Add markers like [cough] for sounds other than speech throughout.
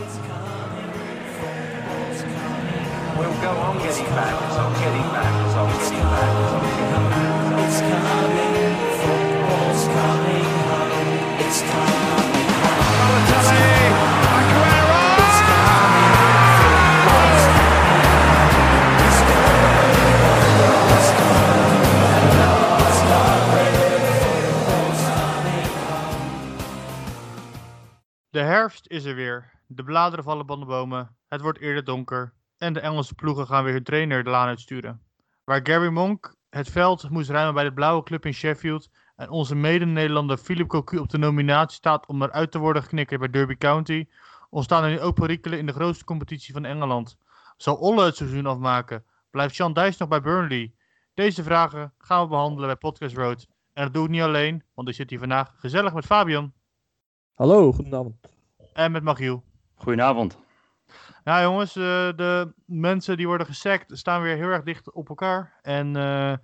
We'll go on getting back, on getting back, on getting back, getting back. It's coming, coming it's coming The herfst is er weer. De bladeren vallen van de bomen. Het wordt eerder donker. En de Engelse ploegen gaan weer hun trainer de laan uitsturen. Waar Gary Monk het veld moest ruimen bij de blauwe club in Sheffield. En onze mede-Nederlander Philip Cocu op de nominatie staat om eruit te worden geknikkerd bij Derby County. Ontstaan er nu ook perikelen in de grootste competitie van Engeland. Zal Olle het seizoen afmaken? Blijft Sean Dijs nog bij Burnley? Deze vragen gaan we behandelen bij Podcast Road. En dat doe ik niet alleen, want ik zit hier vandaag gezellig met Fabian Hallo, goedenavond. en met Magiel. Goedenavond. Ja, jongens, eh, de mensen die worden gesackt staan weer heel erg dicht op elkaar. En eh,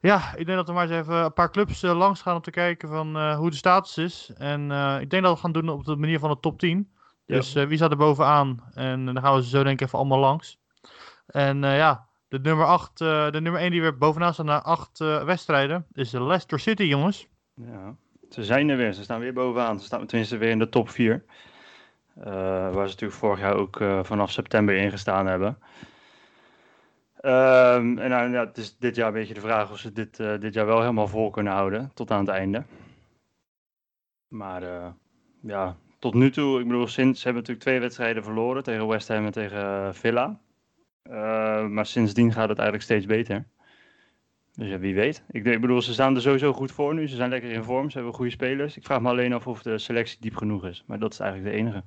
ja, ik denk dat we maar eens even een paar clubs eh, langs gaan om te kijken van hoe de status is. En ik denk dat we gaan doen op de manier van de top 10. Ja. Dus wie staat er bovenaan? En dan gaan we ze zo denk ik even allemaal langs. En ja, de nummer 8, de nummer 1 die weer bovenaan staat na 8 wedstrijden is Leicester City, jongens. Ja, ze zijn er weer. Ze staan weer bovenaan. Ze staan tenminste weer in de top 4. Waar ze natuurlijk vorig jaar ook eh, vanaf september in gestaan hebben. Ehm, en nou, ja, het is dit jaar een beetje de vraag of ze dit, eh, dit jaar wel helemaal vol kunnen houden tot aan het einde. Maar eh, ja, tot nu toe, ik bedoel, sinds ze hebben natuurlijk twee wedstrijden verloren tegen West Ham en tegen eh, Villa. Eh, maar sindsdien gaat het eigenlijk steeds beter. Dus ja, wie weet. Ik, ik bedoel, ze staan er sowieso goed voor nu. Ze zijn lekker in vorm. Ze hebben goede spelers. Ik vraag me alleen af of de selectie diep genoeg is. Maar dat is eigenlijk de enige.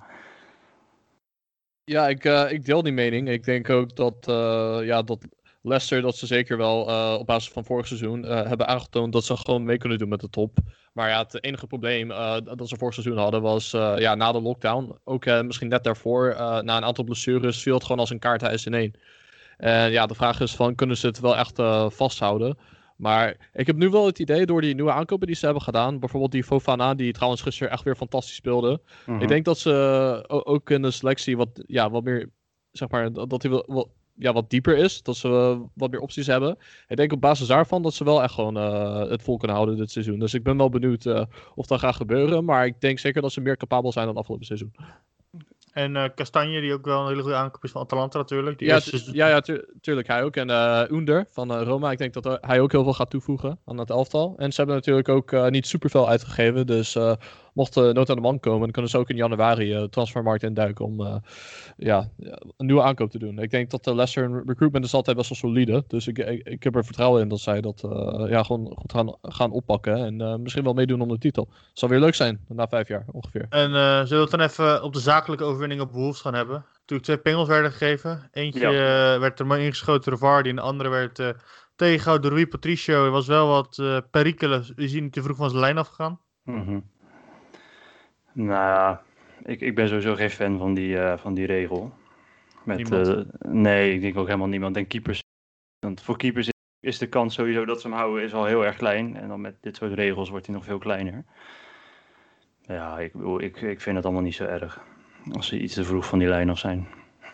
Ja, ik, eh, ik deel die mening. Ik denk ook dat, eh, ja, dat Leicester, dat ze zeker wel eh, op basis van vorig seizoen hebben aangetoond dat ze gewoon mee kunnen doen met de top. Maar ja, het enige probleem dat ze vorig seizoen hadden was ja, na de lockdown, ook misschien net daarvoor, na een aantal blessures, viel het gewoon als een kaarthuis in één. En ja, de vraag is van, kunnen ze het wel echt eh, vasthouden? Maar ik heb nu wel het idee, door die nieuwe aankopen die ze hebben gedaan, bijvoorbeeld die Fofana, die trouwens gisteren echt weer fantastisch speelde, Mhm. ik denk dat ze o- ook in de selectie wat, ja, wat meer, zeg maar, dat die wel, wel- ja, wat dieper is. Dat ze eh, wat meer opties hebben. Ik denk op basis daarvan dat ze wel echt gewoon eh, het vol kunnen houden dit seizoen. Dus ik ben wel benieuwd eh, of dat gaat gebeuren. Maar ik denk zeker dat ze meer capabel zijn dan afgelopen seizoen. En eh Castanje, die ook wel een hele goede aankoop is van Atalanta natuurlijk. Die Ja, tu- seizoen- ja, ja tu- tuurlijk. Hij ook. En eh Under van eh, Roma. Ik denk dat hij ook heel veel gaat toevoegen aan het elftal. En ze hebben natuurlijk ook niet superveel uitgegeven. Dus mocht uh, nood aan de man komen, dan kunnen ze ook in januari eh transfermarkt induiken om eh, ja, een nieuwe aankoop te doen. Ik denk dat de Leicester recruitment is altijd best wel solide. Dus ik, ik, ik heb er vertrouwen in dat zij dat eh, ja, gewoon goed gaan, gaan oppakken. En eh, misschien wel meedoen om de titel. Zal weer leuk zijn na vijf jaar ongeveer. En eh, zullen we het dan even op de zakelijke overwinning op Wolves gaan hebben? Toen twee pingels werden gegeven. Eentje eh, werd er maar ingeschoten door Vardy en de andere werd eh tegengehouden door Rui Patricio. Er was wel wat eh perikelen. Is hij niet te vroeg van zijn lijn afgegaan? Mhm. Nou ja, ik, ik ben sowieso geen fan van die, eh, van die regel. Met, eh, nee, ik denk ook helemaal niemand. En keepers. Want voor keepers is de kans sowieso dat ze hem houden is al heel erg klein. En dan met dit soort regels wordt hij nog veel kleiner. Ja, ik, ik, ik vind het allemaal niet zo erg. Als ze iets te vroeg van die lijn af zijn.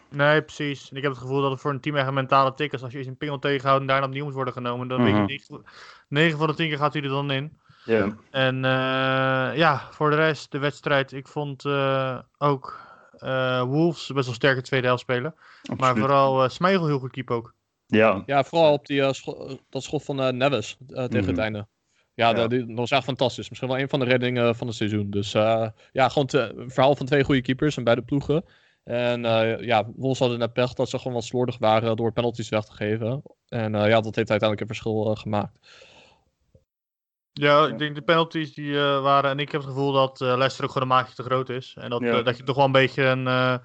Nee, precies. En ik heb het gevoel dat het voor een team echt een mentale tik is. Als je eens een pingel tegenhoudt en daarna opnieuw moet worden genomen. Dan Mhm. weet je, 9 van de 10 keer gaat hij er dan in. Ja. En eh, ja, voor de rest, de wedstrijd. Ik vond eh, ook eh, Wolves best wel sterke tweede helft spelen. Maar vooral eh Smeigel heel goed keep ook. Ja, Ja, vooral op die, eh, scho- dat schot van eh, Neves eh, tegen Mhm. het einde. Ja, Ja. Dat, die- dat was echt fantastisch. Misschien wel een van de reddingen van het seizoen. Dus eh, ja, gewoon te- een verhaal van twee goede keepers en beide ploegen. En eh, ja, Wolves hadden net pech dat ze gewoon wat slordig waren door penalties weg te geven. En eh, ja, dat heeft uiteindelijk een verschil gemaakt. Ja, ik denk de penalties die eh, waren. En ik heb het gevoel dat eh Leicester ook gewoon een maatje te groot is. En dat, Ja. eh, dat je toch wel een beetje een. eh,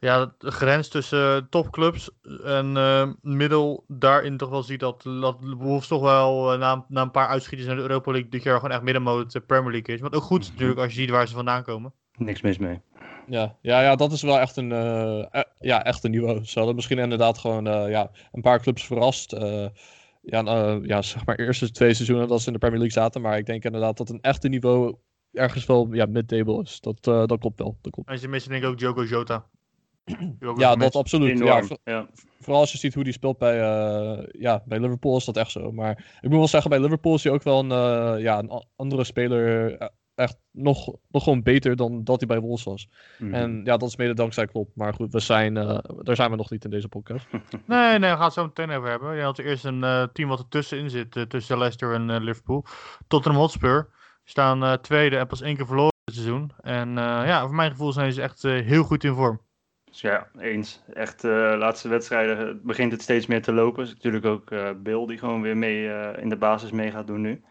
ja, de grens tussen topclubs en eh, middel daarin toch wel ziet dat, dat Wolves toch wel na, een- na een paar uitschieters naar de Europa League dit jaar gewoon echt middenmoot de Premier League is. Wat ook goed is Mhm. natuurlijk als je ziet waar ze vandaan komen. niks mis mee. Ja, ja, ja, dat is wel echt een, eh, eh, ja, echt een niveau. Ze hadden misschien inderdaad gewoon eh, ja, een paar clubs verrast. Ja, eh, ja, zeg maar eerste twee seizoenen dat ze in de Premier League zaten. Maar ik denk inderdaad dat een echte niveau ergens wel ja, mid-table is. Dat, eh, dat klopt wel. Dat klopt. En ze missen denk ik ook Joko Jota. Ook Ja, dat absoluut. Ja, Enorm. voor- Ja. vooral als je ziet hoe die speelt bij, eh, ja, bij Liverpool is dat echt zo. Maar ik moet wel zeggen, bij Liverpool is hij ook wel een, eh, ja, een andere speler echt nog, nog gewoon beter dan dat hij bij Wolves was. Mhm. En ja, dat is mede dankzij Klopp. Maar goed, we zijn, eh, daar zijn we nog niet in deze podcast. [laughs] Nee, nee, we gaan het zo meteen over hebben. Je had eerst een eh, team wat er tussenin zit, eh, tussen Leicester en eh, Liverpool. Tottenham Hotspur staan eh, tweede en pas één keer verloren dit seizoen. En eh, ja, voor mijn gevoel zijn ze echt eh, heel goed in vorm. Dus ja, eens. Echt, eh laatste wedstrijden begint het steeds meer te lopen. Is natuurlijk ook eh Bill die gewoon weer mee eh, in de basis mee gaat doen nu.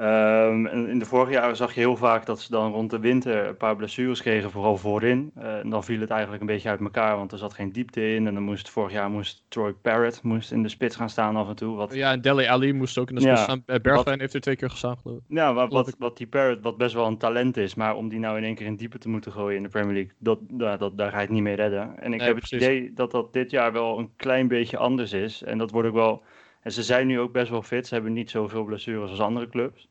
Ehm, in de vorige jaren zag je heel vaak dat ze dan rond de winter een paar blessures kregen, vooral voorin. Eh, en dan viel het eigenlijk een beetje uit elkaar, want er zat geen diepte in. En dan moest vorig jaar moest Troy Parrott moest in de spits gaan staan af en toe. Wat, Ja, en Dele Ali moest ook in de Ja, spits staan. Eh, Bergwijn heeft er twee keer gestaan, geloof ik. Ja, wat, wat, wat die Parrot, wat best wel een talent is, maar om die nou in één keer in diepe te moeten gooien in de Premier League, dat, ja, dat, daar ga je het niet mee redden. En ik Nee, heb het idee dat dat dit jaar wel een klein beetje anders is. En dat wordt ook wel. En ze zijn nu ook best wel fit, ze hebben niet zoveel blessures als andere clubs.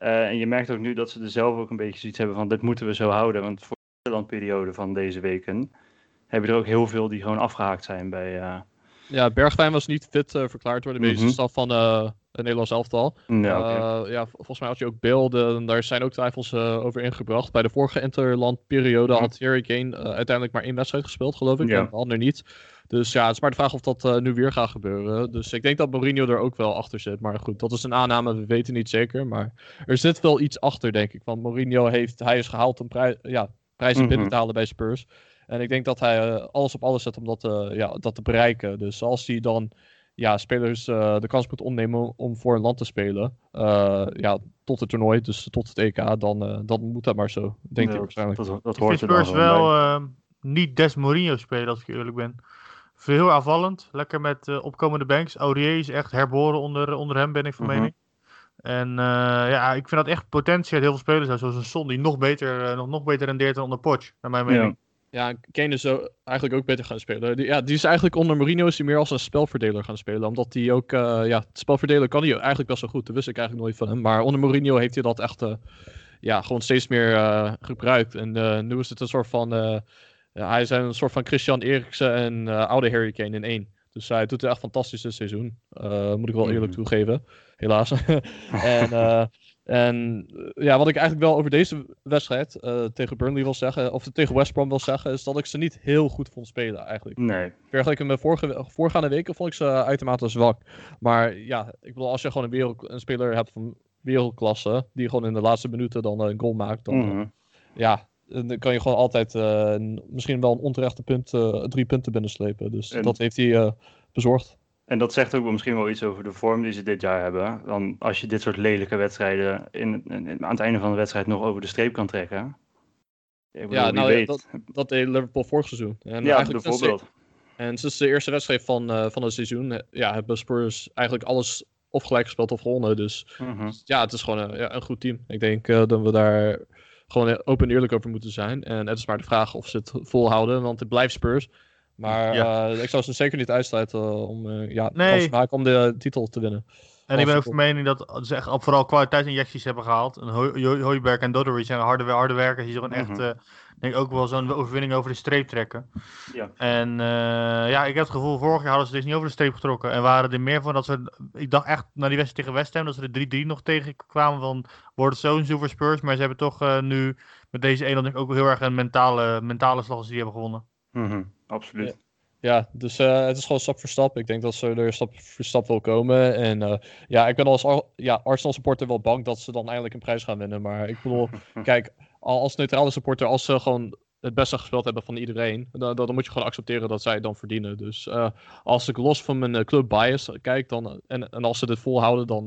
Eh, en je merkt ook nu dat ze er zelf ook een beetje zoiets hebben van dit moeten we zo houden. Want voor de Nederlandperiode van deze weken heb je er ook heel veel die gewoon afgehaakt zijn bij. eh, Ja, Bergwijn was niet fit eh, verklaard door de Mhm. staf van het Nederlands elftal. ja. Eh, ja, vol- volgens mij had je ook beelden. en Daar zijn ook twijfels eh, over ingebracht. Bij de vorige interlandperiode Mhm. had Harry Kane eh, uiteindelijk maar één wedstrijd gespeeld, geloof ik. Ja. En de ander niet. Dus ja, het is maar de vraag of dat nu weer gaat gebeuren. Dus ik denk dat Mourinho er ook wel achter zit. Maar goed, dat is een aanname. We weten niet zeker. Maar er zit wel iets achter, denk ik. Want Mourinho heeft, hij is gehaald om prij ja, prijzen binnen Mhm. te halen bij Spurs. En ik denk dat hij alles op alles zet om dat, ja, dat te bereiken. Dus als hij dan ja, spelers eh, de kans moet opnemen om voor een land te spelen. eh, ja, tot het toernooi, dus tot het EK, dan, eh, dan moet dat maar zo. Denk Ja, ik waarschijnlijk. Dat, dat, dat Ik hoort vind er Spurs wel eh, niet Des Mourinho spelen, als ik eerlijk ben. Veel aanvallend, lekker met eh, opkomende banks. Aurier is echt herboren onder, onder hem, ben ik van Mhm. mening. En eh, ja, ik vind dat echt potentie uit heel veel spelers, zoals een Son, die nog beter, eh, nog, nog beter rendeert dan onder Poch, naar mijn mening. Ja. Kane is zo eigenlijk ook beter gaan spelen. Die, ja, die is eigenlijk onder Mourinho is hij meer als een spelverdeler gaan spelen. Omdat hij ook, eh, ja, het spelverdelen kan hij eigenlijk best wel goed. Dat wist ik eigenlijk nooit van hem. Maar onder Mourinho heeft hij dat echt, eh, ja, gewoon steeds meer eh, gebruikt. En nu is het een soort van, hij is een soort van Christian Eriksen en oude Harry Kane in één. Dus hij doet het echt fantastisch dit seizoen. Moet ik wel eerlijk Mhm. toegeven. Helaas. [laughs] en, en eh, ja, wat ik eigenlijk wel over deze wedstrijd eh, tegen Burnley wil zeggen, of tegen West Brom wil zeggen, is dat ik ze niet heel goed vond spelen eigenlijk. Nee. Vergeleken met vorige, voorgaande weken vond ik ze uitermate zwak. Maar ja, ik bedoel, als je gewoon een, wereld, een speler hebt van wereldklasse, die gewoon in de laatste minuten dan eh, een goal maakt, dan, Mhm. ja, dan kan je gewoon altijd misschien wel een onterechte punt, drie punten binnenslepen. Dus En- dat heeft hij bezorgd. En dat zegt ook misschien wel iets over de vorm die ze dit jaar hebben. Dan als je dit soort lelijke wedstrijden in, in- aan het einde van de wedstrijd nog over de streep kan trekken. Bedoel, Ja, nou, weet. dat, dat deed Liverpool vorig seizoen. En ja, bijvoorbeeld. En sinds de eerste wedstrijd van, eh, van het seizoen eh, ja, hebben Spurs eigenlijk alles of gelijk gespeeld of gewonnen. Dus Mhm. ja, het is gewoon een, ja, een goed team. Ik denk eh, dat we daar gewoon open en eerlijk over moeten zijn. En het is maar de vraag of ze het volhouden, want het blijft Spurs. Maar Ja. eh, ik zou ze zeker niet uitsluiten om, eh ja, Nee. maken om de titel te winnen. En ik ben ook van mening dat ze echt op- vooral kwaliteitsinjecties hebben gehaald. En Hooiberg en Doddery zijn harde, harde werkers die gewoon echt, Mhm. eh, denk ik, ook wel zo'n overwinning over de streep trekken. Ja. En eh, ja, ik heb het gevoel, vorig jaar hadden ze dus niet over de streep getrokken. En waren er meer van dat ze, ik dacht echt, na die wedstrijd tegen West Ham, dat ze de 3-3 nog tegenkwamen van, wordt het zo'n Super Spurs? Maar ze hebben toch eh, nu met deze 1 denk ik ook heel erg een mentale, mentale slag als die hebben gewonnen. Mhm. Absoluut. Ja, dus eh, het is gewoon stap voor stap. Ik denk dat ze er stap voor stap wil komen. En eh, ja, ik ben als Ar- ja, Arsenal supporter wel bang dat ze dan eindelijk een prijs gaan winnen. Maar ik bedoel, [laughs] kijk, al als neutrale supporter, als ze gewoon het beste gespeeld hebben van iedereen, dan, dan moet je gewoon accepteren dat zij het dan verdienen. Dus eh, als ik los van mijn club bias kijk, dan, en, en als ze dit volhouden, dan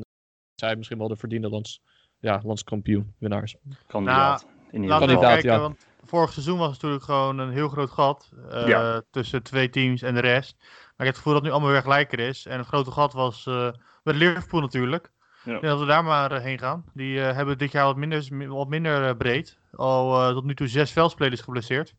zijn zij misschien wel de verdiende lands, ja, landskampioen winnaars. Kandidaat. in ieder geval. Kandidaat, kijken, ja. want vorig seizoen was het natuurlijk gewoon een heel groot gat eh, Ja. tussen twee teams en de rest. Maar ik heb het gevoel dat het nu allemaal weer gelijker is. En het grote gat was eh, met Liverpool natuurlijk. Ja. Dat we daar maar eh, heen gaan. Die eh, hebben dit jaar wat minder, wat minder eh, breed. Al eh, tot nu toe zes veldspelers geblesseerd.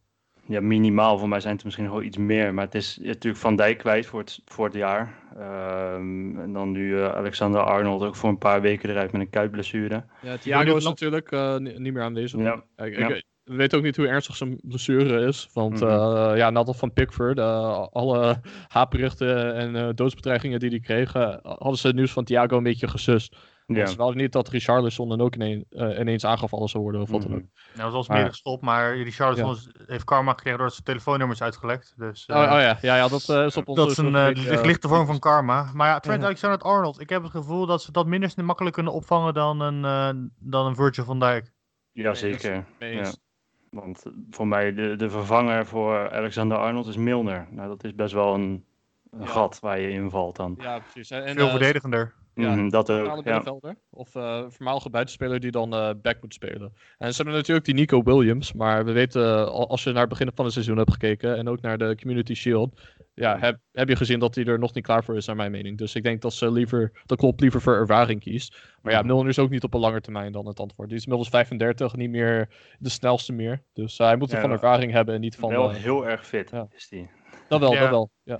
ja, minimaal. Voor mij zijn het er misschien nog wel iets meer. Maar het is natuurlijk Van Dijk kwijt voor het, voor het jaar. Ehm, en dan nu eh, Alexander Arnold ook voor een paar weken eruit met een kuitblessure. Ja, Thiago is natuurlijk eh, ni- niet meer aanwezig. Ja, Ik, Ja. ik, we weten ook niet hoe ernstig zijn blessure is. Want eh, ja, als van Pickford, eh, alle haatberichten en eh, doodsbedreigingen die hij kreeg, hadden ze het nieuws van Thiago een beetje gesust. ja. Ze wilden niet dat Richarlison dan ook ineen- eh, ineens aangevallen zou worden of wat dan Mhm. ook. Nou, dat was meer gestopt, maar Richarlison heeft karma gekregen doordat zijn telefoonnummer is uitgelekt. Dus, Oh, eh, oh ja. ja, ja, dat eh, is op onze Dat is een lichte vorm van karma. Maar ja, Trent Ja. Alexander-Arnold. Ik heb het gevoel dat ze dat minder makkelijk kunnen opvangen dan een, eh, dan een Virgil van Dijk. ja, zeker. mee Ja. Want eh, voor mij de, de vervanger voor Alexander Arnold is Milner. Nou, dat is best wel een, een Ja. gat waar je invalt dan. Ja, precies. En, Veel eh, verdedigender. Ja, Mhm, dat ook. Ja. Of eh voormalige buitenspeler die dan eh, back moet spelen. En ze hebben natuurlijk die Nico Williams. Maar we weten, al- als je naar het begin van het seizoen hebt gekeken. En ook naar de Community Shield. Ja, heb, heb je gezien dat hij er nog niet klaar voor is, naar mijn mening. Dus ik denk dat ze liever, dat Klopp liever voor ervaring kiest. Maar ja, Mhm. Milner is ook niet op een lange termijn dan het antwoord. Die is inmiddels 35, niet meer de snelste meer. Dus eh, hij moet er Ja, van ervaring hebben en niet van... Wel eh, heel erg fit ja. is die. dat wel, Ja. dat wel. Ja.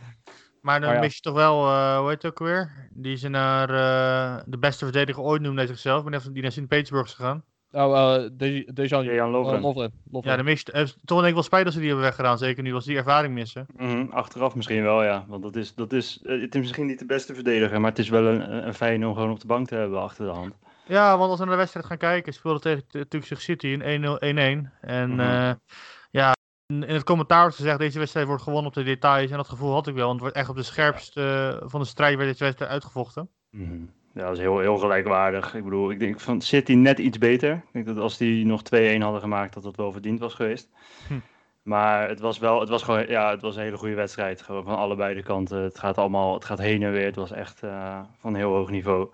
Maar dan Maar ja. mis je toch wel, eh, hoe heet het ook weer? Die ze naar eh, de beste verdediger ooit noemde hij zichzelf. Even die naar Sint-Petersburg is gegaan. Nou, eh De- Dejan Dejan Lovren. eh, Lovren. Lovren. Ja, dan mis je, eh, toch denk ik wel spijt dat ze die hebben weggedaan. Zeker nu als ze die ervaring missen. Mhm, achteraf misschien wel, ja. Want dat is, dat is, het is misschien niet de beste verdediger, maar het is wel een, een fijn om gewoon op de bank te hebben achter de hand. Ja, want als we naar de wedstrijd gaan kijken, speelde tegen t- natuurlijk City in 1-0, 1-1. En Mhm. eh, ja, in in het commentaar wordt gezegd, deze wedstrijd wordt gewonnen op de details. En dat gevoel had ik wel, want het wordt echt op de scherpste van de strijd werd deze wedstrijd uitgevochten. Mhm. Ja, dat is heel, heel gelijkwaardig. Ik bedoel, ik denk van City net iets beter. Ik denk dat als die nog 2-1 hadden gemaakt, dat dat wel verdiend was geweest. Hm. Maar het was wel, het was gewoon, ja, het was een hele goede wedstrijd. Gewoon van allebei de kanten. Het gaat allemaal, het gaat heen en weer. Het was echt eh, van heel hoog niveau.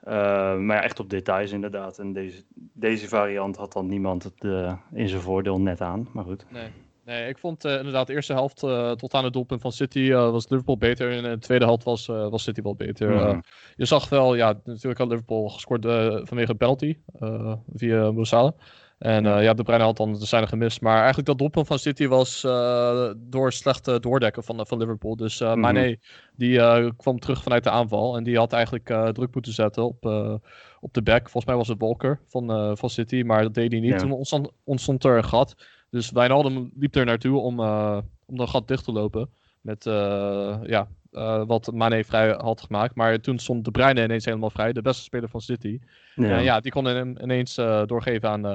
Eh, maar ja, echt op details inderdaad. En deze, deze variant had dan niemand het eh, in zijn voordeel net aan. Maar goed. Nee. Nee, ik vond eh, inderdaad de eerste helft eh, tot aan het doelpunt van City eh, was Liverpool beter. En de tweede helft was, was City wel beter. Je zag wel, ja, natuurlijk had Liverpool gescoord vanwege een penalty via Moussala. En ja, de Bruyne had dan de zijne gemist. Maar eigenlijk dat doelpunt van City was door slechte doordekken van, van Liverpool. Dus eh Mhm. Mane, die kwam terug vanuit de aanval. En die had eigenlijk druk moeten zetten op, op de back. Volgens mij was het Walker van, van City, maar dat deed hij niet. Ja. Toen ontstond, ontstond er een gat. Dus Wijnaldum liep er naartoe om, eh, om dat gat dicht te lopen. Met eh, ja, eh, wat Mane vrij had gemaakt. Maar toen stond De Bruyne ineens helemaal vrij. De beste speler van City. Ja. Ja, die kon hem ineens doorgeven aan,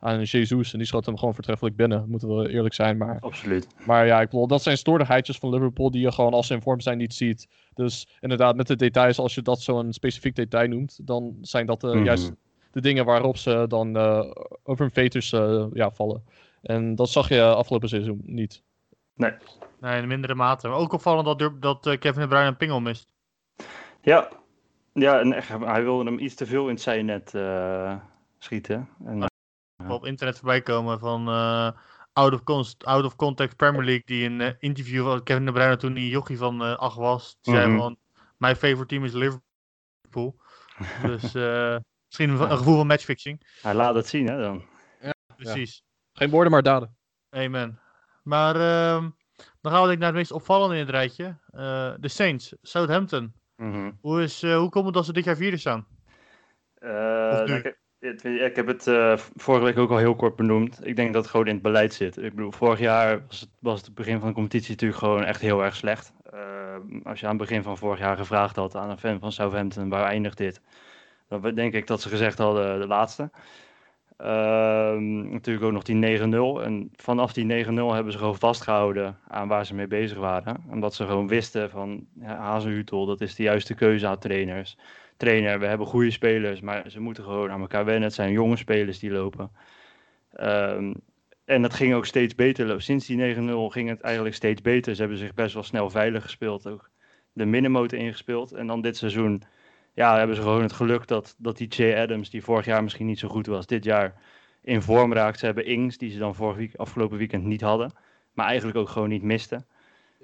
aan Jesus. En die schoot hem gewoon voortreffelijk binnen. Moeten we eerlijk zijn. Maar, Absoluut. maar ja, ik bedoel, dat zijn stoordigheidjes van Liverpool. Die je gewoon als ze in vorm zijn niet ziet. Dus inderdaad, met de details, als je dat zo'n specifiek detail noemt. Dan zijn dat Mhm. juist de dingen waarop ze dan eh, over hun veters eh, ja, vallen. En dat zag je afgelopen seizoen niet. Nee, in mindere mate. Maar ook opvallend dat, dat eh, Kevin De Bruyne een pingel mist. Ja, ja en echt, hij wilde hem iets te veel in het zijnet eh schieten. En. Op internet voorbij komen van eh, out, of const- out of Context Premier League. Die een interview van Kevin De Bruyne toen die jochie van eh 8 was. Die zei Mhm. van, mijn favorite team is Liverpool. [laughs] dus eh, misschien een, een gevoel van matchfixing. hij laat het zien, hè, dan. Precies. Geen woorden, maar daden. Amen. Maar ehm, dan gaan we denk ik naar het meest opvallende in het rijtje. Eh, de Saints, Southampton. Mhm. Hoe, is, eh, hoe komt het dat ze dit jaar vierde staan? Eh, nou, ik, ik heb het eh, vorige week ook al heel kort benoemd. Ik denk dat het gewoon in het beleid zit. Ik bedoel, vorig jaar was het, was het begin van de competitie natuurlijk gewoon echt heel erg slecht. Eh, als je aan het begin van vorig jaar gevraagd had aan een fan van Southampton, waar eindigt dit? Dan denk ik dat ze gezegd hadden de laatste. Ehm, natuurlijk ook nog die 9-0. En vanaf die 9-0 hebben ze gewoon vastgehouden aan waar ze mee bezig waren. Omdat ze gewoon wisten van ja, Hazenhutel, dat is de juiste keuze aan trainers trainer. We hebben goede spelers, maar ze moeten gewoon aan elkaar wennen. Het zijn jonge spelers die lopen. Ehm, en dat ging ook steeds beter. Sinds die 9-0 ging het eigenlijk steeds beter. Ze hebben zich best wel snel veilig gespeeld. Ook de middenmotor ingespeeld. En dan dit seizoen ja, hebben ze gewoon het geluk dat, dat die Jay Adams, die vorig jaar misschien niet zo goed was, dit jaar in vorm raakt. Ze hebben Ings, die ze dan vorig week, afgelopen weekend niet hadden. Maar eigenlijk ook gewoon niet misten.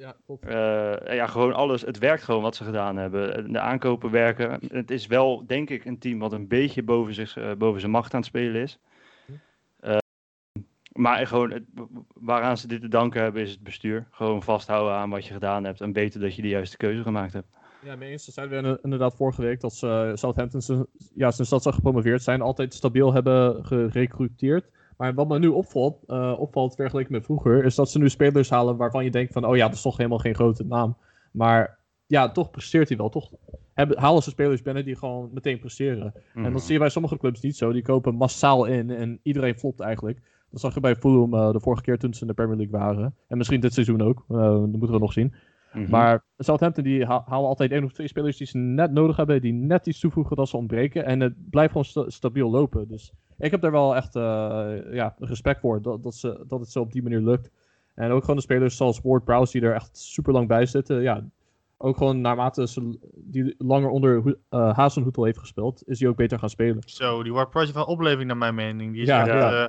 Ja, klopt. Eh, ja, gewoon alles. Het werkt gewoon wat ze gedaan hebben. De aankopen werken. Het is wel, denk ik, een team wat een beetje boven, zich, eh, boven zijn macht aan het spelen is. Eh, maar gewoon, het, waaraan ze dit te danken hebben is het bestuur. Gewoon vasthouden aan wat je gedaan hebt en weten dat je de juiste keuze gemaakt hebt. Ja, mee eens. Dat zeiden we inder- inderdaad vorige week. Dat ze Southampton, ze- ja, sinds dat ze gepromoveerd zijn, altijd stabiel hebben gerecruiteerd. Maar wat me nu opvalt, eh, opvalt vergeleken met vroeger, is dat ze nu spelers halen waarvan je denkt van, oh ja, dat is toch helemaal geen grote naam. Maar ja, toch presteert hij wel. Toch hebben, halen ze spelers binnen die gewoon meteen presteren. En Mhm. dat zie je bij sommige clubs niet zo. Die kopen massaal in en iedereen flopt eigenlijk. Dat zag je bij Fulham eh, de vorige keer toen ze in de Premier League waren. En misschien dit seizoen ook. Eh, dat moeten we nog zien. Mhm. Maar Southampton die ha- halen altijd één of twee spelers die ze net nodig hebben. Die net iets toevoegen dat ze ontbreken. En het blijft gewoon sta- stabiel lopen. Dus ik heb daar wel echt eh, ja, respect voor. Dat, dat, ze, dat het zo op die manier lukt. En ook gewoon de spelers zoals Ward Prowse die er echt super lang bij zitten. Ja, ook gewoon naarmate ze die langer onder eh Hazenhoetel heeft gespeeld. Is hij ook beter gaan spelen. Zo, die Ward Prowse van opleving naar mijn mening. Die is Ja, echt ja. eh, een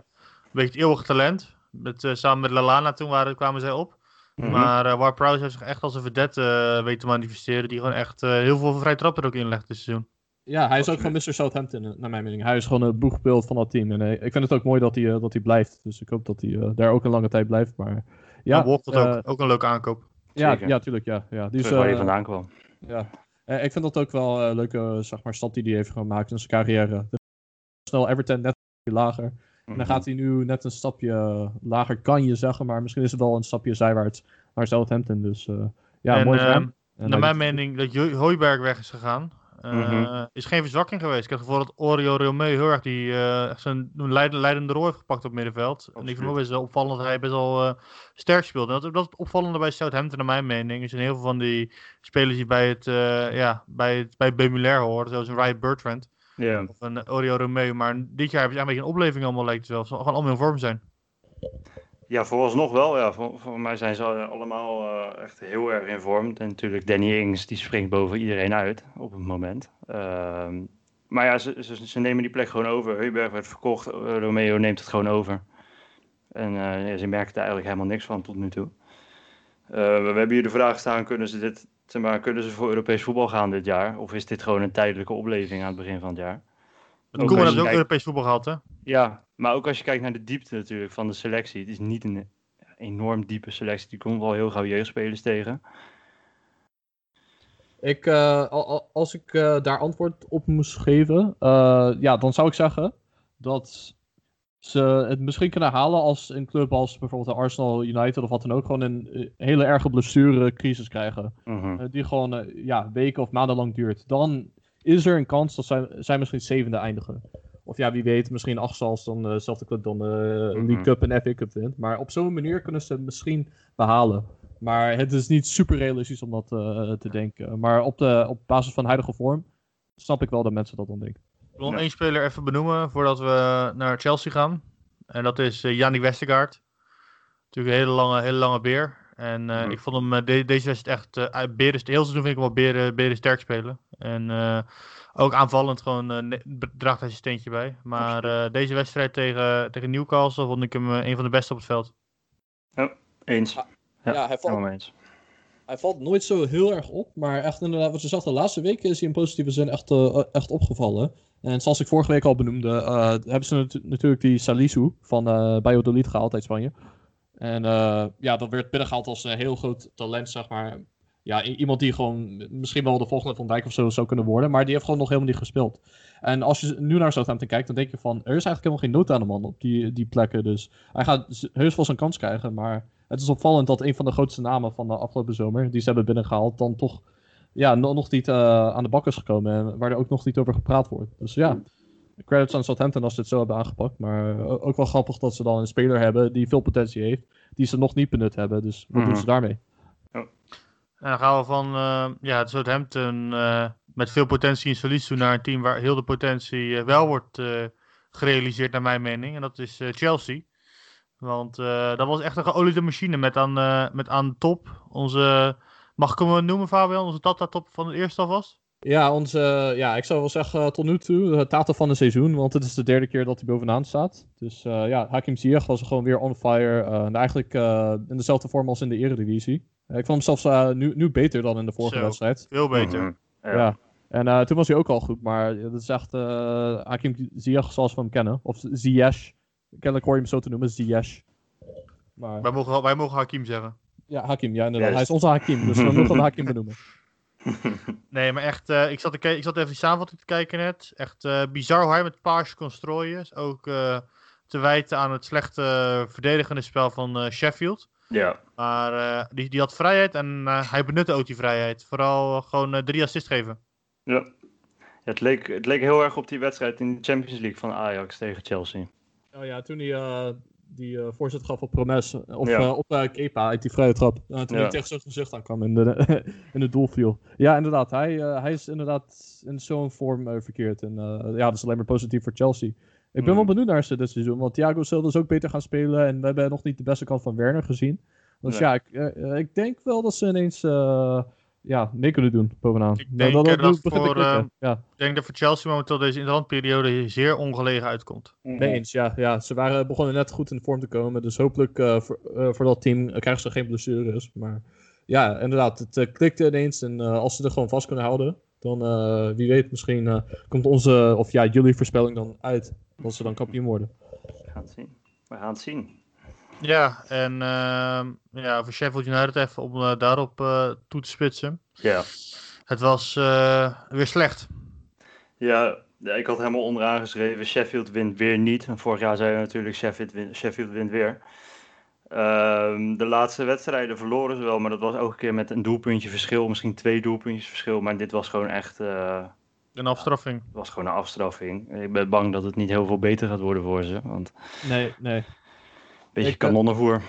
beetje het eeuwige talent. Met, eh, samen met Lalana toen waren, kwamen zij op. Mhm. Maar eh Ward Prowse heeft zich echt als een vedette eh, weten te manifesteren. Die gewoon echt eh, heel veel vrij trap er ook inlegt dit seizoen. Ja, hij is ook gewoon Mr. Southampton, naar mijn mening. Hij is gewoon het boegbeeld van dat team. En ik vind het ook mooi dat hij, dat hij blijft. Dus ik hoop dat hij eh, daar ook een lange tijd blijft. Maar Ja, ook, ook een leuke aankoop. ja, Zeker. ja, tuurlijk. Ja, ja. Die is, waar je vandaan kwam. ja. Eh, ik vind dat ook wel een leuke zeg maar, stap die hij heeft gemaakt in zijn carrière. Snel Everton net een lager. En Mhm. dan gaat hij nu net een stapje lager, kan je zeggen. Maar misschien is het wel een stapje zijwaarts naar Southampton. Dus eh, ja, En, mooi voor ehm, hem. En Naar mijn mening dat Hooiberg weg is gegaan. eh, Mhm. Is geen verzwakking geweest. Ik heb het gevoel dat Oreo Romeo heel erg die, eh, echt zijn leid- leidende rol heeft gepakt op middenveld. En ik vind best wel opvallend dat hij best wel eh, sterk speelt. En dat, dat is het opvallende bij Southampton naar mijn mening. Er zijn heel veel van die spelers die bij het, eh ja, bij het bij Bemulair horen. Zoals een Ryan Bertrand Ja. of een Oreo Romeo. Maar dit jaar hebben ze eigenlijk een beetje een opleving allemaal lijkt het wel. Ze gaan gewoon allemaal in vorm zijn. Ja, vooralsnog wel. Ja. Voor, voor mij zijn ze allemaal eh, echt heel erg in vorm. En natuurlijk Danny Ings, die springt boven iedereen uit op het moment. Ehm, maar ja, ze, ze, ze nemen die plek gewoon over. Heuberg werd verkocht, eh, Romeo neemt het gewoon over. En eh, ja, ze merken er eigenlijk helemaal niks van tot nu toe. Eh, we hebben hier de vraag staan, kunnen ze, dit, zeg maar, kunnen ze voor Europees voetbal gaan dit jaar? Of is dit gewoon een tijdelijke opleving aan het begin van het jaar? Koeman heeft ook kijkt- Europees voetbal gehad, hè? Ja, maar ook als je kijkt naar de diepte natuurlijk van de selectie. Het is niet een enorm diepe selectie. Die komt wel heel gauw jeugdspelers tegen. Ik, eh, al- al- als ik eh, daar antwoord op moest geven, eh, ja, dan zou ik zeggen dat ze het misschien kunnen halen als een club als bijvoorbeeld Arsenal United of wat dan ook gewoon een eh, hele erge blessurecrisis krijgen. Mhm. Eh, die gewoon eh, ja, weken of maanden lang duurt. Dan is er een kans dat zij, zij misschien zevende eindigen. Of ja, wie weet, misschien achtste als dan dezelfde club dan de Mhm. League Cup en FA Cup wint. Maar op zo'n manier kunnen ze het misschien behalen. Maar het is niet super realistisch om dat te denken. Maar op, de, op basis van huidige vorm snap ik wel dat mensen dat dan denken. Ik wil nog Ja. één speler even benoemen voordat we naar Chelsea gaan. En dat is uh, Jannik Westergaard. Natuurlijk een hele lange, hele lange beer. En uh, Mhm. ik vond hem uh, de, deze wedstrijd echt... Uh, beren, heel seizoen vind ik hem wel beren, beren sterk spelen. En uh, ook aanvallend gewoon uh, draagt hij zijn steentje bij. Maar uh, deze wedstrijd tegen, tegen Newcastle vond ik hem uh, een van de beste op het veld. Eens. Ah, Ja, ja, hij valt, helemaal eens. hij valt nooit zo heel erg op. Maar echt inderdaad, wat je zag de laatste weken is hij in positieve zin echt, uh, echt opgevallen. En zoals ik vorige week al benoemde, uh, hebben ze nat natuurlijk die Salisu van uh, Valladolid gehaald uit Spanje. En uh, ja, dat werd binnengehaald als een heel groot talent, zeg maar. Ja, iemand die gewoon misschien wel de volgende Van Dijk of zo zou kunnen worden. Maar die heeft gewoon nog helemaal niet gespeeld. En als je nu naar Southampton kijkt, dan denk je van... Er is eigenlijk helemaal geen nood aan de man op die, die plekken. Dus hij gaat heus wel zijn kans krijgen. Maar het is opvallend dat een van de grootste namen van de afgelopen zomer... die ze hebben binnengehaald, dan toch ja, nog niet uh, aan de bak is gekomen. En waar er ook nog niet over gepraat wordt. Dus ja, credits aan Southampton als ze het zo hebben aangepakt. Maar uh, ook wel grappig dat ze dan een speler hebben die veel potentie heeft. Die ze nog niet benut hebben. Dus wat mm -hmm. doen ze daarmee? En dan gaan we van uh, ja, het Southampton uh, met veel potentie in Salisu naar een team waar heel de potentie uh, wel wordt gerealiseerd naar mijn mening. En dat is Chelsea. Want dat was echt een geoliede machine met aan, met aan de top onze, mag ik hem noemen Fabian, onze Tata-top van het eerste alvast? Ja, onze, ja, ik zou wel zeggen tot nu toe de Tata van het seizoen, want het is de derde keer dat hij bovenaan staat. Dus ja, Hakim Ziyech was gewoon weer on fire. en eigenlijk in dezelfde vorm als in de Eredivisie. ik vond hem zelfs uh, nu, nu beter dan in de vorige Zo, wedstrijd. Veel beter. Mhm. Ja. ja. En uh, toen was hij ook al goed, maar dat is echt uh, Hakim Ziyech zoals we hem kennen. Of Ziyech. Kennelijk hoor je hem zo te noemen, Ziyech. Maar, Wij mogen, wij mogen Hakim zeggen. Ja, Hakim, ja inderdaad. Hij is onze Hakim, dus we mogen hem Hakim benoemen. [laughs] Nee, maar echt, eh, ik, zat te ik zat even die samenvatting te kijken net. Echt eh, bizar hoe hij met paars kon strooien. Is ook eh, te wijten aan het slechte verdedigende spel van eh, Sheffield. Ja, Maar eh, die, die had vrijheid en eh, hij benutte ook die vrijheid. Vooral gewoon drie assists geven. ja. Ja, het, leek, het leek heel erg op die wedstrijd in de Champions League van Ajax tegen Chelsea. Oh ja, toen hij eh, die eh, voorzet gaf op Promes, of Ja. eh, op eh, Kepa uit die vrije trap. Eh, toen Ja. hij tegen zijn gezicht aankwam en de, [laughs] in het doel viel. Ja, inderdaad. Hij, eh, hij is inderdaad in zo'n vorm eh, verkeerd. En eh, ja, dat is alleen maar positief voor Chelsea. Ik ben wel benieuwd naar ze dit seizoen, want Thiago Silva is ook beter gaan spelen. En we hebben nog niet de beste kant van Werner gezien. Dus Nee. ja, ik, eh, eh, ik denk wel dat ze ineens eh, ja, mee kunnen doen bovenaan. Ik Nou, denk, dat begint te voor, klikken. eh, ja. Ik denk dat voor Chelsea momenteel deze interlandperiode zeer ongelegen uitkomt. Mee eens, ja, ja. Ze waren begonnen net goed in de vorm te komen. Dus hopelijk eh, voor, eh, voor dat team eh, krijgen ze geen blessures. Maar ja, inderdaad, het klikte ineens. En als ze er gewoon vast kunnen houden, dan eh, wie weet, misschien eh, komt onze, of ja, jullie voorspelling dan uit. Dat ze dan kampioen worden. We gaan het zien. We gaan het zien. Ja, en ehm, ja, voor Sheffield United even om eh, daarop eh, toe te spitsen. Ja. Het was eh, weer slecht. Ja, ik had helemaal onderaan geschreven, Sheffield wint weer niet. En vorig jaar zeiden we natuurlijk, Sheffield wint, Sheffield wint weer. Ehm, de laatste wedstrijden verloren ze wel, maar dat was ook een keer met een doelpuntje verschil. Misschien twee doelpuntjes verschil, maar dit was gewoon echt eh, Een afstraffing. het was gewoon een afstraffing. Ik ben bang dat het niet heel veel beter gaat worden voor ze, want Nee, nee. Beetje Ik, eh, kanonnenvoer.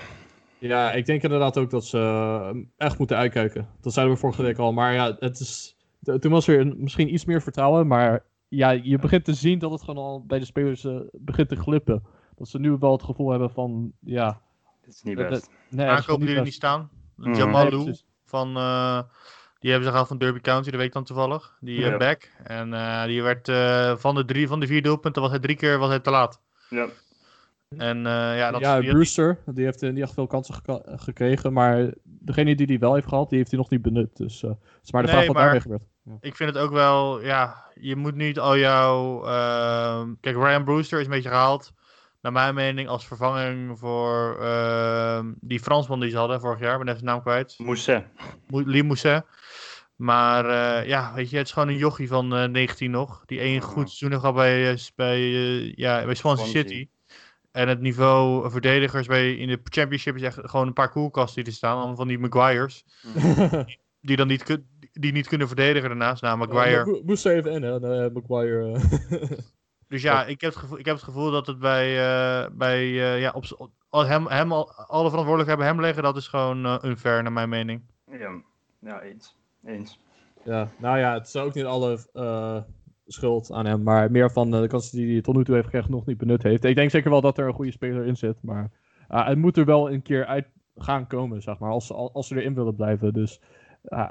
Ja, ik denk inderdaad ook dat ze eh, echt moeten uitkijken. Dat zeiden we vorige week al. Maar ja, het is, toen was er misschien iets meer vertrouwen. Maar ja, je begint te zien dat het gewoon al bij de spelers eh, begint te glippen. Dat ze nu wel het gevoel hebben van, ja... Dit is niet dat- best. Nee, Aankopen die er niet staan. Jamal Nee, Lou precies. van, eh, die hebben ze gehaald van Derby County, de week dan toevallig. Die Ja. back. En eh, die werd eh, van, de drie, van de vier doelpunten was hij drie keer was hij te laat. Ja. En eh, ja, dat ja, Brewster, die heeft niet echt veel kansen geka- gekregen. Maar degene die die wel heeft gehad, die heeft hij nog niet benut. Dus eh, het is maar de Nee, vraag wat maar- daarmee gebeurt. Ja. ik vind het ook wel, ja, je moet niet al jouw... ehm, kijk, Ryan Brewster is een beetje gehaald, naar mijn mening, als vervanging voor ehm, die Fransman die ze hadden vorig jaar. Ik ben even zijn naam kwijt. Moesset. Mo- Lee Mousset. Maar eh, ja, weet je, het is gewoon een jochie van eh 19 nog. Die één goed seizoen heeft gehad bij, eh, eh, ja, bij Swansea Swansea. City. En het niveau verdedigers bij, in de Championship is echt gewoon een paar koelkasten die er staan. Allemaal van die Maguires. Die dan niet, die niet kunnen verdedigen daarnaast. Nou, Maguire. Moest er even in, hè? eh, Maguire. eh. [laughs] Dus ja, ik heb het gevoel, ik heb het gevoel dat het bij, eh, bij eh, ja, op, hem, hem al, alle verantwoordelijkheid bij hem leggen. Dat is gewoon unfair naar mijn mening. Ja. ja, eens. Eens. Ja, nou ja, het is ook niet alle eh, schuld aan hem, maar meer van eh, de kansen die hij tot nu toe heeft gekregen nog niet benut heeft. Ik denk zeker wel dat er een goede speler in zit, maar het moet er wel een keer uit gaan komen, zeg maar, als, ze- als ze erin willen blijven. Dus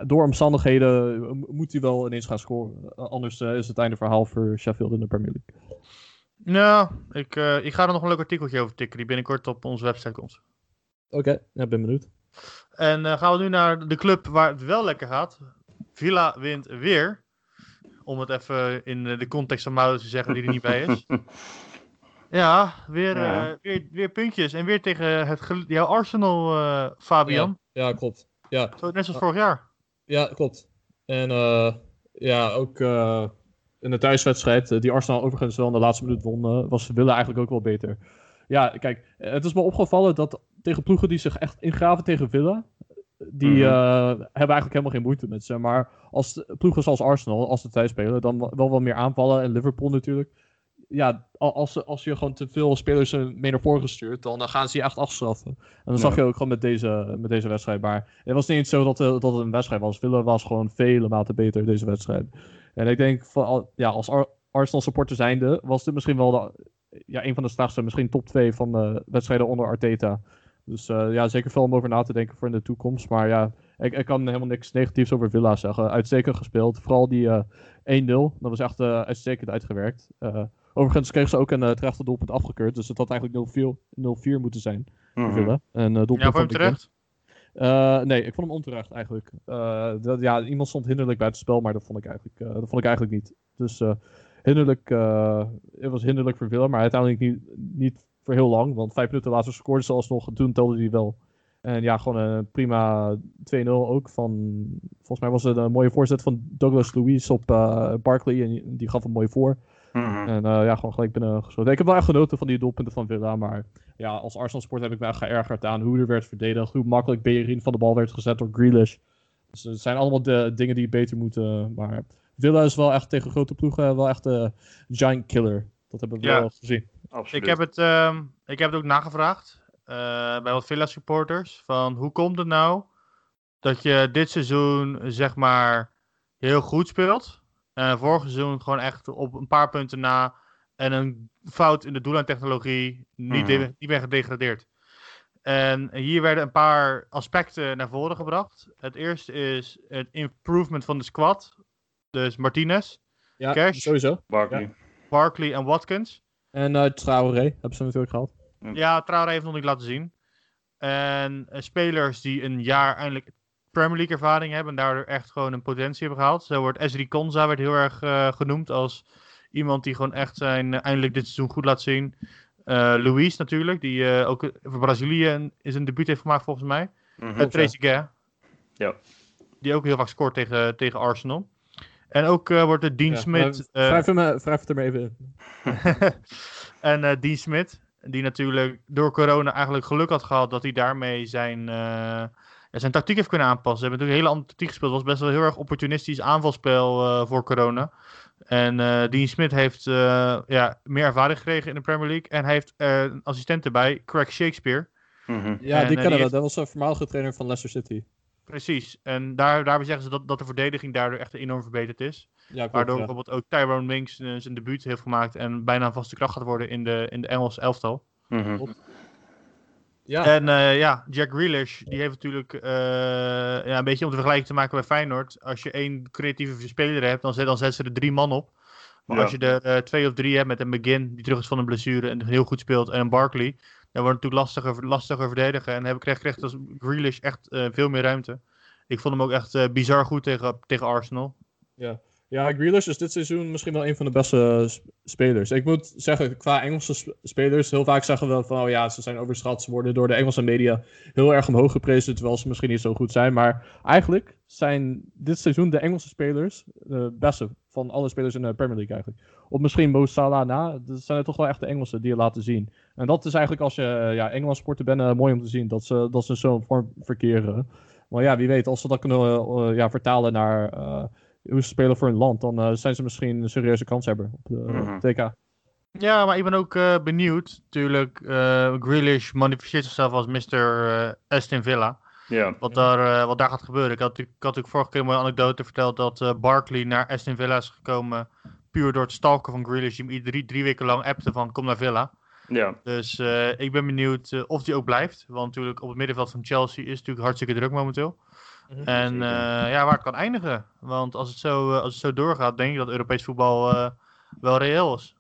door omstandigheden eh, moet hij wel ineens gaan scoren. Anders eh, is het einde verhaal voor Sheffield in de Premier League. Nou, ik, ik ga er nog een leuk artikeltje over tikken die binnenkort op onze website komt. Oké, ja, ben benieuwd. En gaan we nu naar de club waar het wel lekker gaat. Villa wint weer. Om het even in de context van Maurits te zeggen die er niet bij is. [laughs] Ja, weer, Ja. eh, weer, weer puntjes. En weer tegen het, jouw Arsenal, eh, Fabian. Ja, ja, klopt. Ja, Zo, net zoals vorig jaar. Ja, klopt. En eh, ja, ook in de thuiswedstrijd, die Arsenal overigens wel in de laatste minuut won, was Villa eigenlijk ook wel beter. Ja, kijk, het is me opgevallen dat tegen ploegen die zich echt ingraven tegen Villa, die Mhm. eh, hebben eigenlijk helemaal geen moeite met ze. Maar als ploegen zoals Arsenal, als ze thuis spelen, dan wel wel meer aanvallen. En Liverpool natuurlijk. Ja, al- als, als je gewoon te veel spelers mee naar voren stuurt, dan eh, gaan ze je echt afstraffen. En dat zag je ook gewoon met deze, met deze wedstrijd. Maar het was niet eens zo dat, eh, dat het een wedstrijd was. Villa was gewoon vele maten beter deze wedstrijd. En ik denk, van, ja, als Ar- Arsenal supporter zijnde, was dit misschien wel de, ja, een van de strafste, misschien top 2 van de wedstrijden onder Arteta. Dus eh, ja, zeker veel om over na te denken voor in de toekomst. Maar ja, ik, ik kan helemaal niks negatiefs over Villa zeggen. Uitstekend gespeeld. Vooral die eh 1-0. Dat was echt eh, uitstekend uitgewerkt. Eh, overigens kreeg ze ook een uh, terechte doelpunt afgekeurd. Dus het had eigenlijk 0-4 0-4 moeten zijn Mhm. Villa. En, eh, doelpunt Ja, voor hem terecht. Eh, nee, ik vond hem onterecht eigenlijk. Eh, dat, ja, iemand stond hinderlijk bij het spel, maar dat vond ik eigenlijk, eh, dat vond ik eigenlijk niet. Dus eh, hinderlijk, eh, het was hinderlijk voor Villa, maar uiteindelijk niet, niet voor heel lang. Want vijf minuten later scoorde ze alsnog en toen telde hij wel. En ja, gewoon een prima 2-0 ook van... Volgens mij was het een mooie voorzet van Douglas Louise op eh, Barkley. En die gaf hem mooi voor. Mhm. En eh, ja, gewoon gelijk binnen geschoten. Ik heb wel echt genoten van die doelpunten van Villa. Maar ja, als Arsenal sport heb ik me echt geërgerd aan hoe er werd verdedigd. Hoe makkelijk Bellerin van de bal werd gezet door Grealish. Dus het zijn allemaal de dingen die beter moeten. Maar Villa is wel echt tegen grote ploegen wel echt een giant killer. Dat hebben we Ja. wel gezien. Absoluut. Ik heb, het, ehm, ik heb het ook nagevraagd eh, bij wat Villa supporters. Van hoe komt het nou dat je dit seizoen zeg maar heel goed speelt. En vorig seizoen gewoon echt op een paar punten na. En een fout in de doellijntechnologie niet, Mhm. niet meer gedegradeerd. En hier werden een paar aspecten naar voren gebracht. Het eerste is het improvement van de squad. Dus Martinez, Ja, Cash. sowieso. Barkley. Barkley en Watkins. En uh, Traoré hebben ze natuurlijk gehaald. Ja, Traoré heeft nog niet laten zien. En eh, spelers die een jaar eindelijk Premier League ervaring hebben en daardoor echt gewoon een potentie hebben gehaald. Zo wordt Esri Konza werd heel erg eh, genoemd als iemand die gewoon echt zijn eindelijk dit seizoen goed laat zien. Eh Luis natuurlijk, die eh, ook voor Brazilië een, is een debuut heeft gemaakt volgens mij. Mhm. Uh, Tracy Gay. Ja. Die ook heel vaak scoort tegen, tegen Arsenal. En ook eh, wordt de Dean Ja, eh, hem, eh, wrijf het er maar even in. [laughs] en eh Dean Smith, die natuurlijk door corona eigenlijk geluk had gehad dat hij daarmee zijn, eh, ja, zijn tactiek heeft kunnen aanpassen. Ze hebben natuurlijk een hele andere tactiek gespeeld. Het was best wel heel erg opportunistisch aanvalspel eh, voor corona. En eh, Dean Smith heeft eh, ja, meer ervaring gekregen in de Premier League. En hij heeft eh, een assistent erbij, Craig Shakespeare. Mhm. Ja, En, die kennen we. Dat was een voormalige trainer van Leicester City. Precies. En daar, daarbij zeggen ze dat, dat de verdediging daardoor echt enorm verbeterd is. Ja, klopt, Waardoor ja. bijvoorbeeld ook Tyrone Minks eh, zijn debuut heeft gemaakt. En bijna een vaste kracht gaat worden in de, in de Engelse elftal. Mhm. Ja, En eh, ja, Jack Grealish, die heeft natuurlijk eh, ja, een beetje om de vergelijking te maken bij Feyenoord. Als je één creatieve speler hebt, dan zet, dan zet ze er drie man op. Maar Ja. als je er eh, twee of drie hebt met een McGinn, die terug is van een blessure en heel goed speelt, en een Barkley, dan wordt natuurlijk lastiger, lastiger verdedigen. En heb, kreeg, kreeg dus Grealish echt eh, veel meer ruimte. Ik vond hem ook echt eh, bizar goed tegen, tegen Arsenal. Ja, Grealish is dit seizoen misschien wel een van de beste eh, sp- spelers. Ik moet zeggen, qua Engelse sp- spelers, heel vaak zeggen we van, oh ja, ze zijn overschat. Ze worden door de Engelse media heel erg omhoog geprezen, terwijl ze misschien niet zo goed zijn. Maar eigenlijk zijn dit seizoen de Engelse spelers de beste van alle spelers in de Premier League eigenlijk. Op misschien Mo Salah na, dat zijn het toch wel echt de Engelsen die je laten zien. En dat is eigenlijk als je eh, ja, Engels sporter bent, eh, mooi om te zien, dat ze, dat ze zo'n vorm verkeren. Maar ja, wie weet, als ze dat kunnen eh, ja, vertalen naar... eh, hoe ze spelen voor een land, dan zijn ze misschien een serieuze kanshebber op de Mhm. TK. Ja, maar ik ben ook eh, benieuwd. Natuurlijk, eh Grealish manifesteert zichzelf als Mr. eh, Aston Villa. Ja. Wat daar, eh, wat daar gaat gebeuren. Ik had, natuurlijk- ik had natuurlijk vorige keer een mooie anekdote verteld dat eh, Barkley naar Aston Villa is gekomen. Puur door het stalken van Grealish. Die hem ieder- drie, drie weken lang appte van kom naar Villa. Ja. Dus eh, ik ben benieuwd of die ook blijft. Want natuurlijk op het middenveld van Chelsea is het natuurlijk hartstikke druk momenteel. En zeker. eh, ja, waar het kan eindigen. Want als het zo, eh, als het zo doorgaat, denk ik dat Europees voetbal eh, wel reëel is.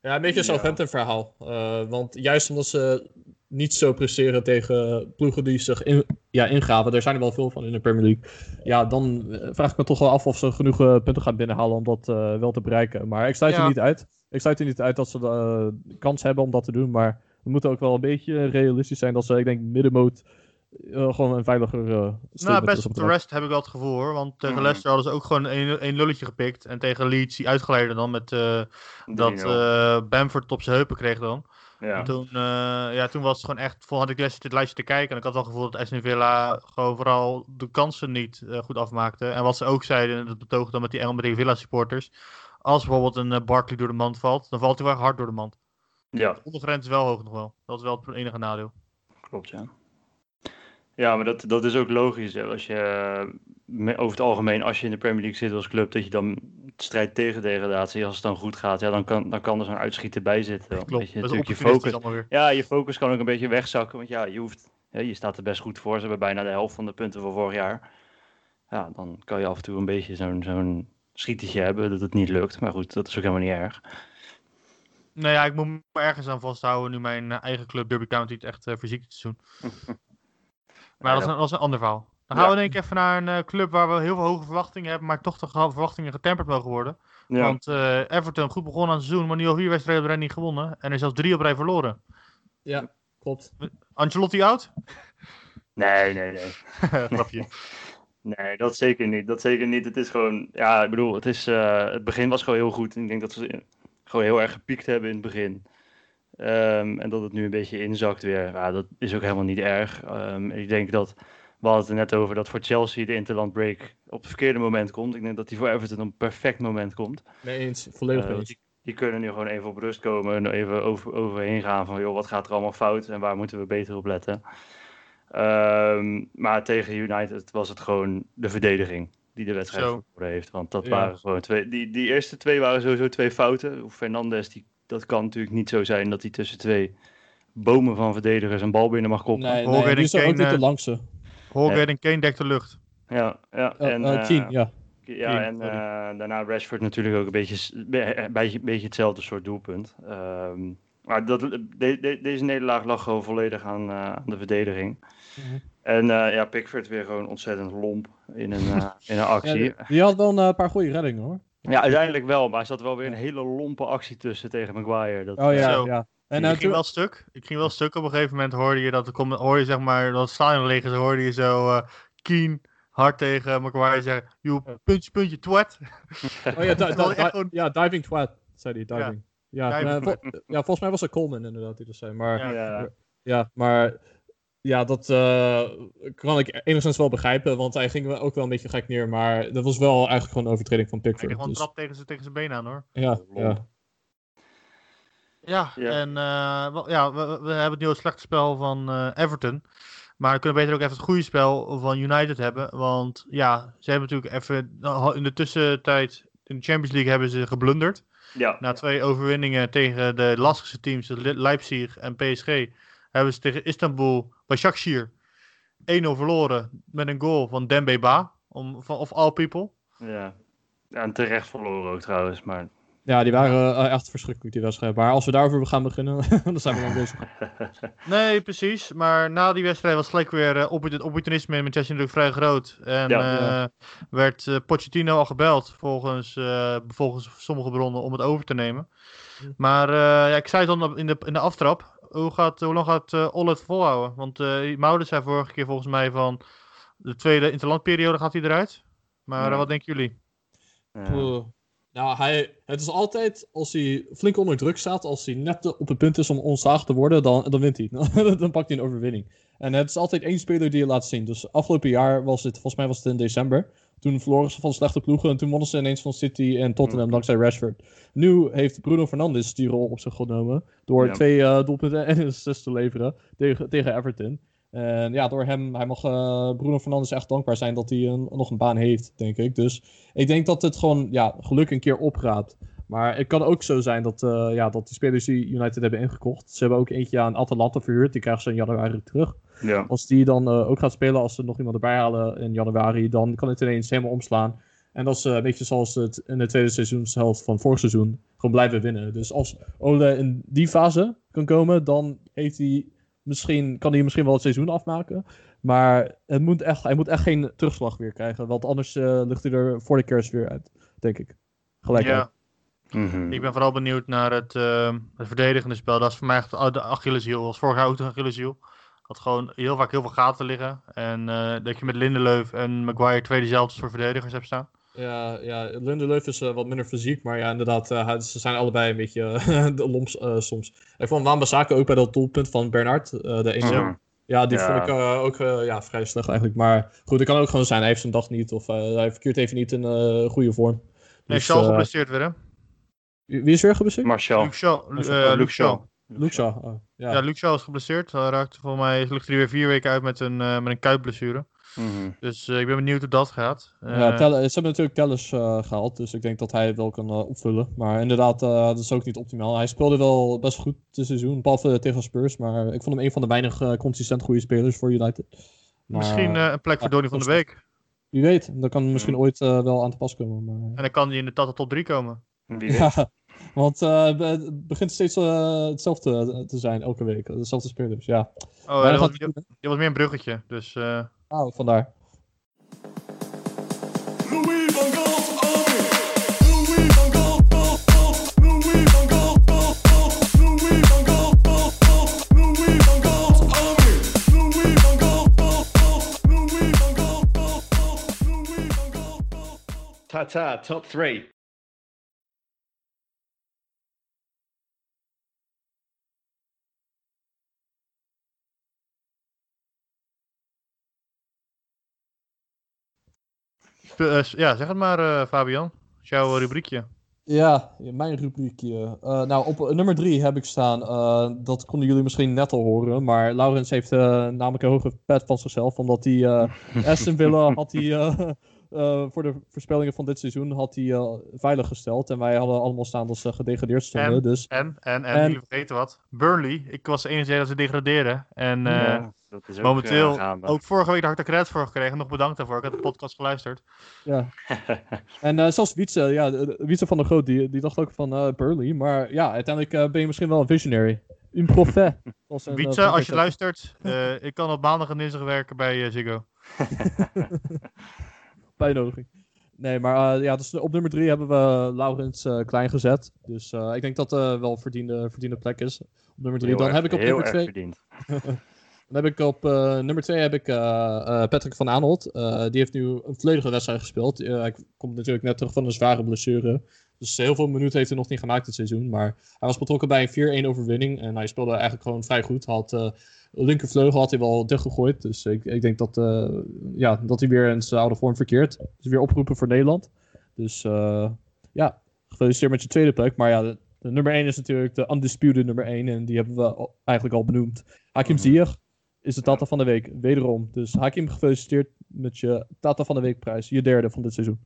Ja, een beetje een Ja. Southampton verhaal. Eh, want juist omdat ze niet zo presteren tegen ploegen die zich in, ja, ingaven, er zijn er wel veel van in de Premier League. Ja, dan eh, vraag ik me toch wel af of ze genoeg eh, punten gaan binnenhalen om dat eh, wel te bereiken. Maar ik sluit Ja. er niet uit. Ik sluit er niet uit dat ze de kans hebben om dat te doen. Maar we moeten ook wel een beetje realistisch zijn dat ze, ik denk, middenmoot gewoon een veiliger uh, Nou, best op de rest heb ik wel het gevoel hoor. Want tegen Mhm. Leicester hadden ze ook gewoon een, een lulletje gepikt. En tegen Leeds die uitgeleiden dan met eh, dat 3-0. eh Bamford op zijn heupen kreeg dan. Ja. En toen, eh, ja, toen was het gewoon echt, vol had ik dit lijstje te kijken. En ik had wel het gevoel dat Aston Villa gewoon vooral de kansen niet eh, goed afmaakte. En wat ze ook zeiden, en dat betoogde dan met die Engelse Villa supporters. Als bijvoorbeeld een eh, Barkley door de mand valt, dan valt hij wel hard door de mand. ja, De ondergrens is wel hoog nog wel. Dat is wel het enige nadeel. klopt ja. Ja, maar dat, dat is ook logisch. Hè. Als je, over het algemeen, als je in de Premier League zit als club, dat je dan strijd tegen degradatie, als het dan goed gaat, ja, dan, kan, dan kan er zo'n uitschieter bij zitten. Klopt, je natuurlijk je focus, weer. ja, je focus kan ook een beetje wegzakken, want ja, je hoeft, je staat er best goed voor. Ze hebben bijna de helft van de punten van vorig jaar. Ja, dan kan je af en toe een beetje zo'n zo'n schietertje hebben dat het niet lukt. Maar goed, dat is ook helemaal niet erg. Nou ja, ik moet me ergens aan vasthouden nu mijn eh, eigen club Derby County het echt uh, fysiek te doen. [laughs] Maar dat is, een, dat is een ander verhaal. Dan gaan Ja. we denk ik even naar een eh, club waar we heel veel hoge verwachtingen hebben, maar toch de ge- verwachtingen getemperd mogen worden. Ja. Want eh, Everton goed begonnen aan het seizoen, maar nu al vier wedstrijden op rij niet gewonnen. En er zelfs drie op rij verloren. Ja, klopt. Ancelotti oud? Nee, nee, [laughs] nee. Grapje. Nee, dat zeker niet. Dat zeker niet. Het is gewoon, ja, ik bedoel, het, is, eh, het begin was gewoon heel goed. En ik denk dat ze gewoon heel erg gepiekt hebben in het begin. Ehm, en dat het nu een beetje inzakt weer. Ja, dat is ook helemaal niet erg. Ehm, ik denk dat, we hadden het er net over, dat voor Chelsea de interland break op het verkeerde moment komt. Ik denk dat die voor Everton op een perfect moment komt. Nee eens, volledig eens. die, die kunnen nu gewoon even op rust komen en even over, overheen gaan van, joh, wat gaat er allemaal fout en waar moeten we beter op letten. Ehm, maar tegen United was het gewoon de verdediging die de wedstrijd verloren heeft. Want dat Ja. waren gewoon twee. Die, die eerste twee waren sowieso twee fouten. Fernandes, die, dat kan natuurlijk niet zo zijn dat hij tussen twee bomen van verdedigers een bal binnen mag koppen. Nee, nee, die is ook niet Kane, de eh, langste. Holgate en Kane dekt de lucht. Ja, ja. Uh, en, uh, eh, ja. Ja, en eh, daarna Rashford natuurlijk ook een beetje, een beetje, een beetje hetzelfde soort doelpunt. Ehm, maar dat, de, de- deze nederlaag lag gewoon volledig aan, eh, aan de verdediging. Mhm. En eh, ja, Pickford weer gewoon ontzettend lomp in een, eh, [laughs] in een actie. Ja, Ja, die, had wel een eh, paar goede reddingen hoor. uiteindelijk wel, maar er zat wel weer een hele lompe actie tussen tegen Maguire. Dat, Oh ja, Zo. ja. En ik uh, ging wel stuk. Ik ging wel stuk. Op een gegeven moment hoorde je dat er komt, hoor je zeg maar dat stadion leeg is, hoorde je zo eh Keen hard tegen Maguire zeggen, you puntje puntje twat. [laughs] oh ja, di- Terwijl di- echt di- gewoon- ja, diving twat, zei hij, diving. Ja, Diving vol- ja, volgens mij was het Coleman inderdaad die dat zei. Maar Ja. ja, ja. maar ja, dat eh, kan ik enigszins wel begrijpen, want hij ging ook wel een beetje gek neer. Maar dat was wel eigenlijk gewoon een overtreding van Hij Pickford. kreeg gewoon een dus- trap tegen zijn tegen zijn been aan hoor. ja, ja. Ja, Ja. en eh, ja, we, we- hebben het nu het slechte spel van eh, Everton. Maar we kunnen beter ook even het goede spel van United hebben. Want ja, ze hebben natuurlijk even in de tussentijd in de Champions League hebben ze geblunderd. ja. Na twee overwinningen tegen de lastigste teams, Le- Leipzig en PSG, hebben ze tegen Istanbul, Başakşehir, 1-0 verloren met een goal van Dembe Ba, om, van, of all people. ja. Ja, en terecht verloren ook trouwens, maar ja, die waren eh, echt verschrikkelijk die wedstrijd. Maar als we daarover gaan beginnen, [laughs] dan zijn we lang bezig. [laughs] Nee, precies. Maar na die wedstrijd was gelijk weer eh, opportun- opportunisme in Manchester natuurlijk vrij groot. En Ja. eh, Ja. werd eh, Pochettino al gebeld, volgens, eh, volgens sommige bronnen, om het over te nemen. Hm. Maar eh, ja, ik zei het al in de, in de aftrap. Hoe, gaat, hoe lang gaat eh Olle het volhouden? Want eh Moude zei vorige keer volgens mij van de tweede interlandperiode gaat hij eruit. Maar eh, Ja. wat denken jullie? ja. Nou, hij, het is altijd, als hij flink onder druk staat, als hij net op het punt is om ontslagen te worden, dan, dan wint hij. [laughs] dan pakt hij een overwinning. En het is altijd één speler die je laat zien. Dus afgelopen jaar was het, volgens mij was het in december. Toen verloren ze van slechte ploegen en toen wonnen ze ineens van City en Tottenham dankzij Rashford. Nu heeft Bruno Fernandes die rol op zich genomen door Ja. twee eh, doelpunten en een assist te leveren tegen, tegen Everton. En ja, door hem, hij mag eh, Bruno Fernandes echt dankbaar zijn dat hij een, nog een baan heeft, denk ik. Dus ik denk dat het gewoon, ja, geluk een keer opraapt. Maar het kan ook zo zijn dat, eh, ja, dat die spelers die United hebben ingekocht. Ze hebben ook eentje aan Atalanta verhuurd. Die krijgen ze in januari terug. ja. Als die dan eh, ook gaat spelen, als ze nog iemand erbij halen in januari, dan kan het ineens helemaal omslaan. En dat is een beetje zoals het in de tweede seizoenshelft van vorig seizoen. Gewoon blijven winnen. Dus als Ole in die fase kan komen, dan heeft hij misschien, kan hij misschien wel het seizoen afmaken. Maar het moet echt, hij moet echt geen terugslag weer krijgen. Want anders eh, ligt hij er voor de kerst weer uit, denk ik. Gelijk. Ja, Mhm. ik ben vooral benieuwd naar het, eh, het verdedigende spel. Dat is voor mij echt de Achilleshiel. Als vorig jaar ook de Achilleshiel. Had gewoon heel vaak heel veel gaten liggen. En eh, dat je met Lindelöf en Maguire twee dezelfde soort verdedigers hebt staan. Ja, ja Lindelöf is eh, wat minder fysiek, maar ja, inderdaad, eh, ze zijn allebei een beetje [laughs] de loms eh, soms. Ik vond Wan-Bissaka ook bij dat doelpunt van Bernard, eh, de 1 Mhm. Ja, die Ja. vond ik eh, ook ja, vrij slecht eigenlijk. Maar goed, het kan ook gewoon zijn, hij heeft zijn dag niet of eh, hij verkeert even niet in eh, goede vorm. Nee, Dus, geblesseerd weer, hè? wie is weer geblesseerd? Luke Shaw, oh, ja. Ja, is geblesseerd. Hij raakte volgens mij ligt hij weer vier weken uit met een, eh met een kuitblessure. Mhm. Dus eh, ik ben benieuwd hoe dat gaat. Eh, Ja, Tell- ze hebben natuurlijk Tellers eh, gehaald, dus ik denk dat hij het wel kan eh, opvullen. Maar inderdaad, eh, dat is ook niet optimaal. Hij speelde wel best goed dit seizoen, behalve tegen Spurs. Maar ik vond hem een van de weinig eh, consistent goede spelers voor United. Maar, Misschien eh, een plek voor Donny van de Beek. Wie weet, dat kan misschien ooit eh, wel aan te pas komen. Maar... En dan kan hij in de Tata top 3 komen. Wie weet. Ja, [laughs] want eh, het begint steeds eh, hetzelfde te zijn elke week. Dezelfde spelers, ja. Oh, dat was, was meer een bruggetje. Dus Oh, vandaar. Ta ta, top three. Ja, zeg het maar, eh, Fabian. is jouw rubriekje. Ja, mijn rubriekje. Eh, nou, op eh, nummer drie heb ik staan. eh, dat konden jullie misschien net al horen. Maar Laurens heeft eh, namelijk een hoge pet van zichzelf. Omdat hij eh [laughs] Aston Villa had hij. Eh, eh, voor de voorspellingen van dit seizoen had hij eh, veilig gesteld. En wij hadden allemaal staan dat ze gedegradeerd stonden. En? Dus En, en, en, En- jullie vergeten wat. Burnley, ik was de enige dat ze degraderen. En eh, Ja, dat is ook, momenteel, eh, ook vorige week had ik credits voor gekregen. Nog bedankt daarvoor. Ik had de podcast geluisterd. ja. [laughs] En eh, zelfs Wietse, ja, Wietse van der Groot, die, die dacht ook van eh Burnley. Maar ja, uiteindelijk eh, ben je misschien wel een visionary. Profet. een, eh, Wietse, als je luistert, eh, ik kan op maandag en dinsdag werken bij eh, Ziggo. [laughs] [laughs] Bijnodiging. Nee, maar eh, ja, dus op nummer drie hebben we Laurens eh, klein gezet. Dus eh, ik denk dat dat wel een verdiende, verdiende plek is. Op nummer drie. Heel Dan erg- heb ik op nummer twee. verdiend. [laughs] Dan heb ik op nummer twee heb ik Patrick van Aanholt. Die heeft nu een volledige wedstrijd gespeeld. Hij komt natuurlijk net terug van een zware blessure. Dus heel veel minuten heeft hij nog niet gemaakt dit seizoen. Maar hij was betrokken bij een 4-1 overwinning. En hij speelde eigenlijk gewoon vrij goed. Hij had eh, linkervleugel had hij wel dichtgegooid. Dus ik, ik denk dat, eh, ja, dat hij weer in zijn oude vorm verkeert. Dus weer opgeroepen voor Nederland. Dus eh, ja, gefeliciteerd met je tweede plek. Maar ja, de, de nummer 1 is natuurlijk de undisputed nummer 1. En die hebben we al- eigenlijk al benoemd. Hakim Mhm. Ziyech is de Tata van de Week. Wederom. Dus Hakim, gefeliciteerd met je Tata van de Week prijs. Je derde van dit seizoen.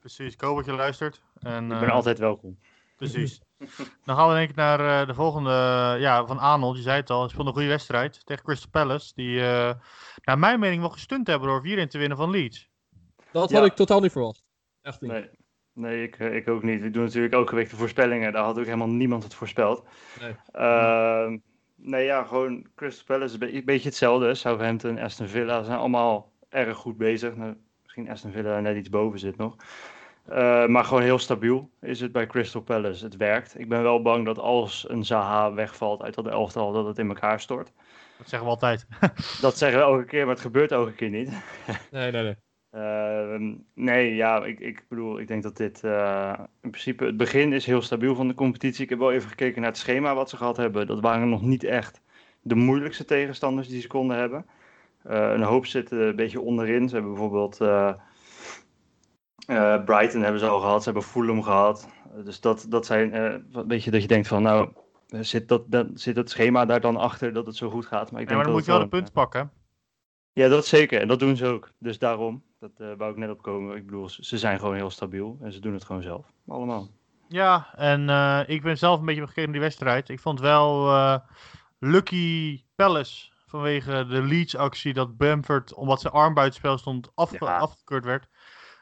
Precies, ik hoop dat je luistert. En, Ik ben eh, altijd welkom. Precies. [laughs] Dan gaan we denk ik naar eh, de volgende, eh, ja, van Arnold. Je zei het al, hij speelde een goede wedstrijd tegen Crystal Palace. Die, eh, naar mijn mening, wel gestunt hebben door 4-1 te winnen van Leeds. Dat Ja. had ik totaal niet verwacht. Echt niet. Nee, nee ik, ik ook niet. Ik doe natuurlijk elke week de voorspellingen. Daar had ook helemaal niemand het voorspeld. Nee. Ehm, nee, ja, gewoon Crystal Palace is een be- een beetje hetzelfde. Southampton, Aston Villa zijn allemaal erg goed bezig. Misschien Aston Villa net iets boven zit nog. Eh, maar gewoon heel stabiel is het bij Crystal Palace. Het werkt. Ik ben wel bang dat als een Zaha wegvalt uit dat elftal, dat het in elkaar stort. Dat zeggen we altijd. [laughs] Dat zeggen we elke keer, maar het gebeurt elke keer niet. [laughs] Nee, nee, nee. Ehm, nee, ja, ik, ik bedoel, ik denk dat dit eh, in principe het begin is heel stabiel van de competitie. Ik heb wel even gekeken naar het schema wat ze gehad hebben. Dat waren nog niet echt de moeilijkste tegenstanders die ze konden hebben. Eh, een hoop zitten een beetje onderin. Ze hebben bijvoorbeeld eh, eh, Brighton hebben ze al gehad, ze hebben Fulham gehad. Eh, dus dat, dat zijn, eh, een beetje dat je denkt van, nou, eh, zit, dat, dat, zit het schema daar dan achter dat het zo goed gaat? Maar ik denk maar dan moet dat je wel wel punt pakken. ja, dat zeker. En dat doen ze ook. Dus daarom, dat eh wou ik net opkomen. Ik bedoel, ze zijn gewoon heel stabiel en ze doen het gewoon zelf. Allemaal. Ja, en eh, ik ben zelf een beetje gekeken naar die wedstrijd. Ik vond wel eh, Lucky Palace vanwege de Leeds-actie dat Bamford, omdat zijn arm buitenspel stond, Ja. afgekeurd werd.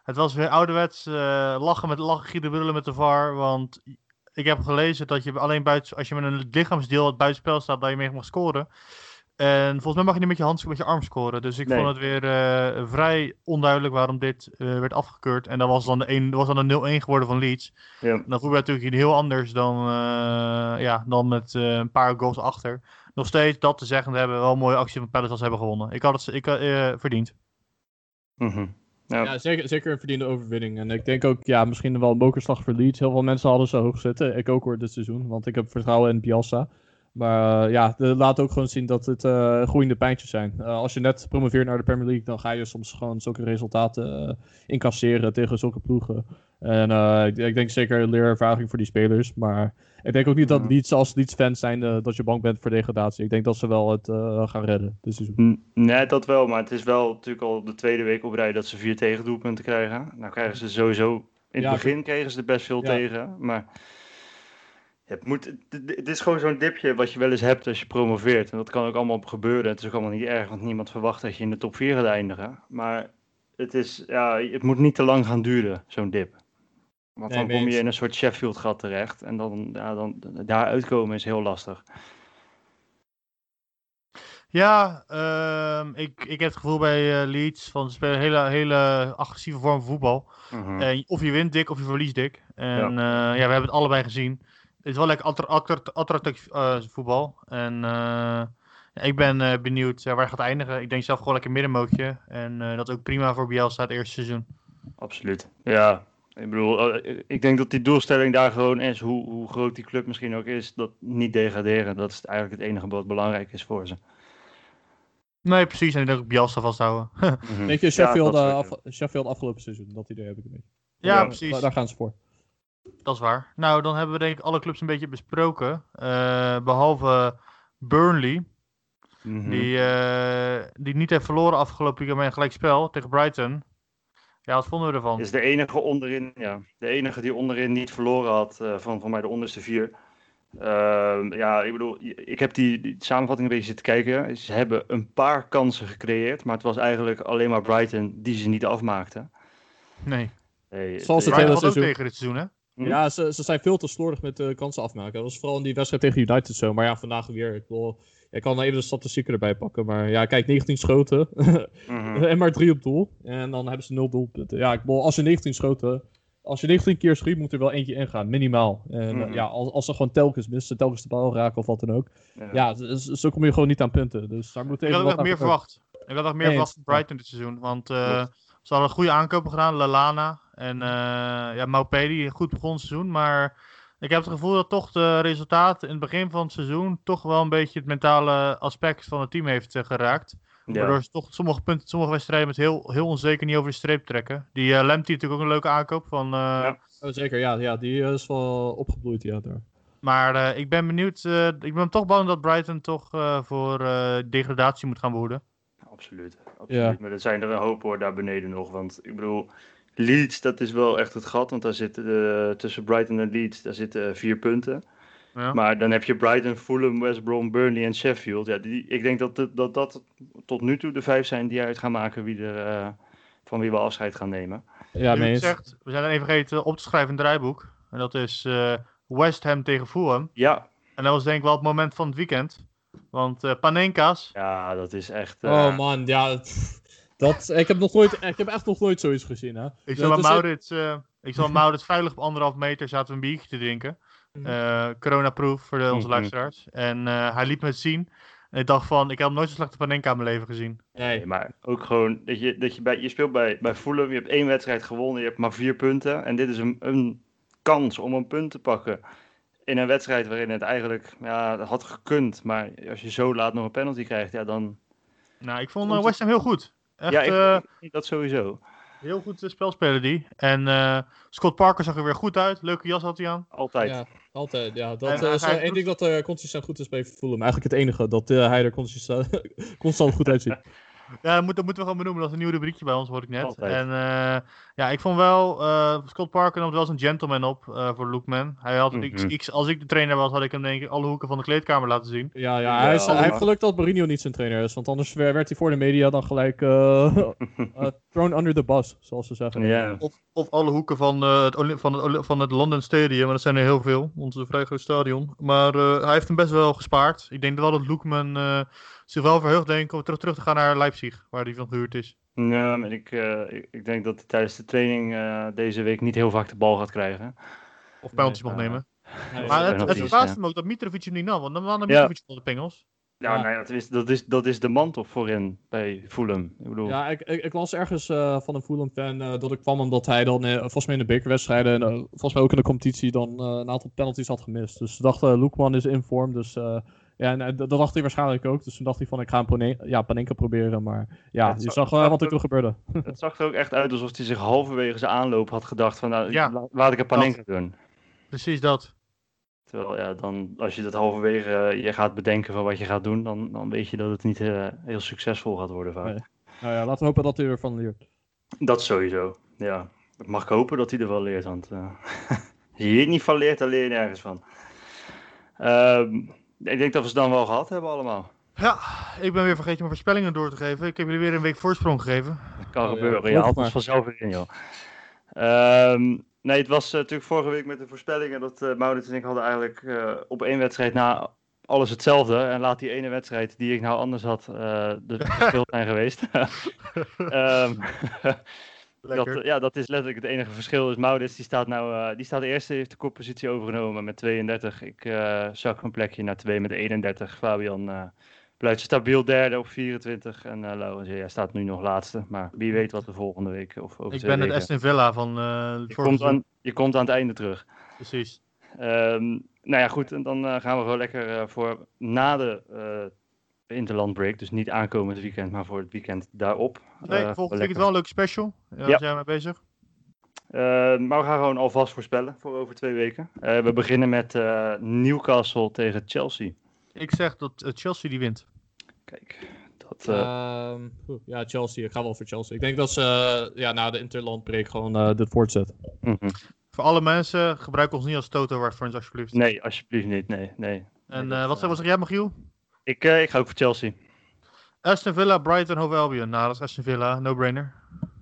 Het was weer ouderwets eh, lachen met lachen, gieren, brullen met de VAR. Want ik heb gelezen dat je alleen buiten, als je met een lichaamsdeel het buitenspel staat, dat je mee mag scoren. En volgens mij mag je niet met je handschoen met je arm scoren. Dus ik Nee. vond het weer eh, vrij onduidelijk waarom dit eh, werd afgekeurd. En dat was dan de, 1, dat was dan de 0-1 geworden van Leeds. Ja. En dat voetbal natuurlijk heel anders dan, eh, ja, dan met eh, een paar goals achter. Nog steeds dat te zeggen, hebben we wel een mooie actie van Palace als ze hebben gewonnen. Ik had het ik, eh verdiend. Mhm. Ja. Ja, zeker, zeker een verdiende overwinning. En ik denk ook, ja, misschien wel een mokerslag voor Leeds. Heel veel mensen hadden ze hoog zitten. Ik ook hoor dit seizoen, want ik heb vertrouwen in Bielsa. Maar eh, ja, de- laat ook gewoon zien dat het eh, groeiende pijntjes zijn. Eh, als je net promoveert naar de Premier League, dan ga je soms gewoon zulke resultaten incasseren tegen zulke ploegen. En ik, ik denk zeker een leerervaring voor die spelers. Maar ik denk ook niet dat. Leeds, als Leeds fans zijn, dat je bang bent voor degradatie. Ik denk dat ze wel het gaan redden seizoen. N- Nee, dat wel. Maar het is wel natuurlijk al de tweede week op rij dat ze vier tegendoelpunten krijgen. Nou krijgen ze sowieso... In het Ja, begin kregen ze er best veel Ja. tegen. Maar het, moet, het, is gewoon zo'n dipje wat je wel eens hebt als je promoveert. En dat kan ook allemaal gebeuren. Het is ook allemaal niet erg, want niemand verwacht dat je in de top 4 gaat eindigen. Maar het, is, ja, het moet niet te lang gaan duren, zo'n dip. Want Nee, dan kom je in een soort Sheffield-gat terecht. En dan, ja, dan daar uitkomen is heel lastig. Ja, ehm, ik, ik heb het gevoel bij eh, Leeds van ze spelen een hele, hele agressieve vorm van voetbal. Mhm. Of je wint dik of je verliest dik. En ja, ja we hebben het allebei gezien. Het is wel lekker attra- attra- attractief eh, voetbal. En eh, ik ben eh, benieuwd waar het gaat eindigen. Ik denk zelf gewoon lekker middenmootje. En eh, dat is ook prima voor Bielsa het eerste seizoen. Absoluut. Ja, Ik bedoel, ik denk dat die doelstelling daar gewoon is, hoe, hoe groot die club misschien ook is, dat niet degraderen. Dat is eigenlijk het enige wat belangrijk is voor ze. Nee, precies. En ik denk ook Bielsa vasthouden. [laughs] Weet je, Sheffield, af, Sheffield afgelopen seizoen, dat idee heb ik een beetje. ja, Ja, precies. Daar, daar gaan ze voor. Dat is waar. Nou, dan hebben we denk ik alle clubs een beetje besproken. Eh, behalve Burnley, Mhm. die, eh, die niet heeft verloren afgelopen weekend met een gelijkspel tegen Brighton. Ja, wat vonden we ervan? Is de enige onderin, ja, de enige die onderin niet verloren had eh, van, van mij de onderste vier. Ehm, ja, ik bedoel, ik heb die, die samenvatting een beetje zitten kijken. Ze hebben een paar kansen gecreëerd, maar het was eigenlijk alleen maar Brighton die ze niet afmaakte. Nee. Nee, Zoals het hele seizoen. tegen dit seizoen, hè? Hm? Ja, ze, ze zijn veel te slordig met de kansen afmaken. Dat was vooral in die wedstrijd tegen United zo. Maar ja, vandaag weer. Ik, bedoel, ik kan even de statistieken erbij pakken. Maar ja, kijk, 19 schoten. Mhm. [laughs] en maar 3 op doel. En dan hebben ze 0 doelpunten. Ja, ik bedoel, als je 19 schoten. Als je 19 keer schiet, moet er wel eentje ingaan. Minimaal. En eh, Mhm. ja, als, als ze gewoon telkens missen, telkens de bal raken of wat dan ook. Ja. Ja, zo, zo kom je gewoon niet aan punten. Dus daar moet Ik even had echt aan meer verwacht. Ik had echt meer verwacht van. Brighton dit seizoen. Want eh, Klopt. ze hadden goede aankopen gedaan. Lalana en eh ja, Maupé, die goed begon het seizoen. Maar ik heb het gevoel dat toch de resultaten in het begin van het seizoen... toch wel een beetje het mentale aspect van het team heeft eh, geraakt. Ja. Waardoor ze toch sommige punten, sommige wedstrijden met heel, heel onzeker niet over de streep trekken. Die Lamptey natuurlijk ook een leuke aankoop van... eh, Ja. Oh, zeker, ja, ja, die is wel opgebloeid, ja, daar. Maar eh, ik ben benieuwd. eh, ik ben toch bang dat Brighton toch eh, voor eh, degradatie moet gaan behoeden. Absoluut, absoluut. Ja. Maar er zijn er een hoop hoor daar beneden nog. Want ik bedoel, Leeds, dat is wel echt het gat. Want daar zitten eh, tussen Brighton en Leeds, daar zitten eh, vier punten. Ja. Maar dan heb je Brighton, Fulham, West Brom, Burnley en Sheffield. Ja, die, ik denk dat, dat, dat dat tot nu toe de vijf zijn die uit gaan maken wie er, eh, van wie we afscheid gaan nemen. Ja, zegt, we zijn even vergeten op te schrijven in het draaiboek. En dat is eh, West Ham tegen Fulham. Ja, En dat was denk ik wel het moment van het weekend. Want eh Panenka's, ja dat is echt... eh, Oh man, ja. Dat, ik, heb nog nooit, ik heb echt nog nooit zoiets gezien, hè. ik zal, Maurits, eh, ik zal [laughs] Maurits veilig op anderhalf meter zaten we een biertje te drinken. Eh Corona-proof voor de, onze Mhm. luisteraars. En eh, hij liet me het zien. En ik dacht van, ik heb nog nooit zo'n slechte Panenka in mijn leven gezien. Nee. Maar ook gewoon dat je, dat je, bij, je speelt bij, bij Fulham, je hebt één wedstrijd gewonnen, je hebt maar vier punten. En dit is een, een kans om een punt te pakken in een wedstrijd waarin het eigenlijk ja, had gekund. Maar als je zo laat nog een penalty krijgt, ja dan... Nou, ik vond West Ham heel goed. Echt ja, ik, eh, dat sowieso. heel goed uh, spel spelen die. En eh, Scott Parker zag er weer goed uit. Leuke jas had hij aan. Altijd. Ja, altijd. Ja, dat eh, is één ding dat er consistent goed is bij Fulham. Eigenlijk het enige, dat eh, hij er consistent, [laughs] constant goed uitziet. Ja, dat, moet, dat moeten we gewoon benoemen. Dat is een nieuw rubriekje bij ons, hoor ik net. Altijd. En eh, ja, ik vond wel, eh, Scott Parker nam wel zijn gentleman op eh, voor Lookman. Hij had, ik, Mhm. ik- als ik de trainer was, had ik hem denk ik alle hoeken van de kleedkamer laten zien. Ja, ja, Ja, hij, is, hij heeft geluk dat Mourinho niet zijn trainer is. Want anders werd hij voor de media dan gelijk [laughs] thrown under the bus, zoals ze zeggen. Ja. Of, of alle hoeken van, eh, het, van, het, van het London Stadium, maar dat zijn er heel veel, ons vrij groot stadion. Maar eh, hij heeft hem best wel gespaard. Ik denk wel dat Lookman eh, zich wel verheugt, denk ik, om terug, terug te gaan naar Leipzig, waar hij van gehuurd is. Ja, maar ik, eh, ik, ik denk dat hij tijdens de training eh, deze week niet heel vaak de bal gaat krijgen. Of penalties Nee, mag eh, nemen. Nee, Maar het, het verbaast ja. me ook dat Mitrovic hem niet nam, want dan Ja. Mitrovic van de pingels. Ja, Ja. Nou, ja, dat, is, dat, is, dat is de man toch voorin bij Fulham. Ik bedoel, Ja, ik, ik, ik las ergens eh, van een Fulham-fan eh, dat ik kwam omdat hij dan, eh, volgens mij in de bekerwedstrijden en volgens mij ook in de competitie, dan eh, een aantal penalties had gemist. Dus ze dachten, Loekman is in vorm, dus eh, ja, en, eh, dat dat dacht hij waarschijnlijk ook. Dus toen dacht hij van, ik ga een Pane- ja, Panenka proberen, maar ja, je zag- wel wat er ook- toen gebeurde. Het zag er ook echt uit alsof hij zich halverwege zijn aanloop had gedacht van, nou, Ja. la- laat ik een Panenka doen. Precies dat. Terwijl, ja, dan, als je dat halverwege eh, je gaat bedenken van wat je gaat doen, dan, dan weet je dat het niet eh, heel succesvol gaat worden vaak. Nee. Nou ja, laten we hopen dat hij ervan leert. Dat sowieso, ja. Dat mag ik hopen dat hij er wel leert, want eh, [laughs] als je hier niet van leert, dan leer je nergens van. Ehm, ik denk dat we ze dan wel gehad hebben allemaal. Ja, ik ben weer vergeten mijn voorspellingen door te geven. Ik heb jullie weer een week voorsprong gegeven. Dat kan Oh, ja, gebeuren, maar. ons vanzelf weer in, joh. Ehm, nee, het was eh, natuurlijk vorige week met de voorspellingen dat eh Maurits en ik hadden eigenlijk eh, op één wedstrijd na alles hetzelfde. En laat die ene wedstrijd die ik nou anders had, eh de verschil zijn geweest. [laughs] [laughs] Dat, ja, dat is letterlijk het enige verschil. Is Maurits, die staat nou, eh, die staat eerste, heeft de koppositie overgenomen met 32. Ik eh zak een plekje naar 2 met 31. Fabian eh, blijft stabiel derde op 24. En eh Laurens, ja, staat nu nog laatste. Maar wie weet wat de volgende week of over Ik twee ben het. Aston Villa van je, komt aan, je komt aan het einde terug. Precies. Ehm, nou ja, goed. En dan gaan we gewoon lekker voor na de eh Interland break. Dus niet aankomend weekend, maar voor het weekend daarop. Nee, Eh, volgend lekker- weekend wel een leuk special. Ja, Ja. Daar zijn we mee bezig. Eh, maar we gaan gewoon alvast voorspellen voor over twee weken. Eh, we beginnen met eh, Newcastle tegen Chelsea. Ik zeg dat eh, Chelsea die wint. Kijk, dat... eh, Ehm, ja, Chelsea. Ik ga wel voor Chelsea. Ik denk dat ze eh, ja, na de interlandbreak gewoon eh, dit voortzetten. mhm. Voor alle mensen, gebruik ons niet als Toto reference alsjeblieft. Nee, alsjeblieft niet. Nee, nee. En eh, wat, zeg, eh, wat zeg jij, Michiel? Ik, eh, ik ga ook voor Chelsea. Aston Villa, Brighton, Hove Albion. Nou, dat is Aston Villa, no-brainer.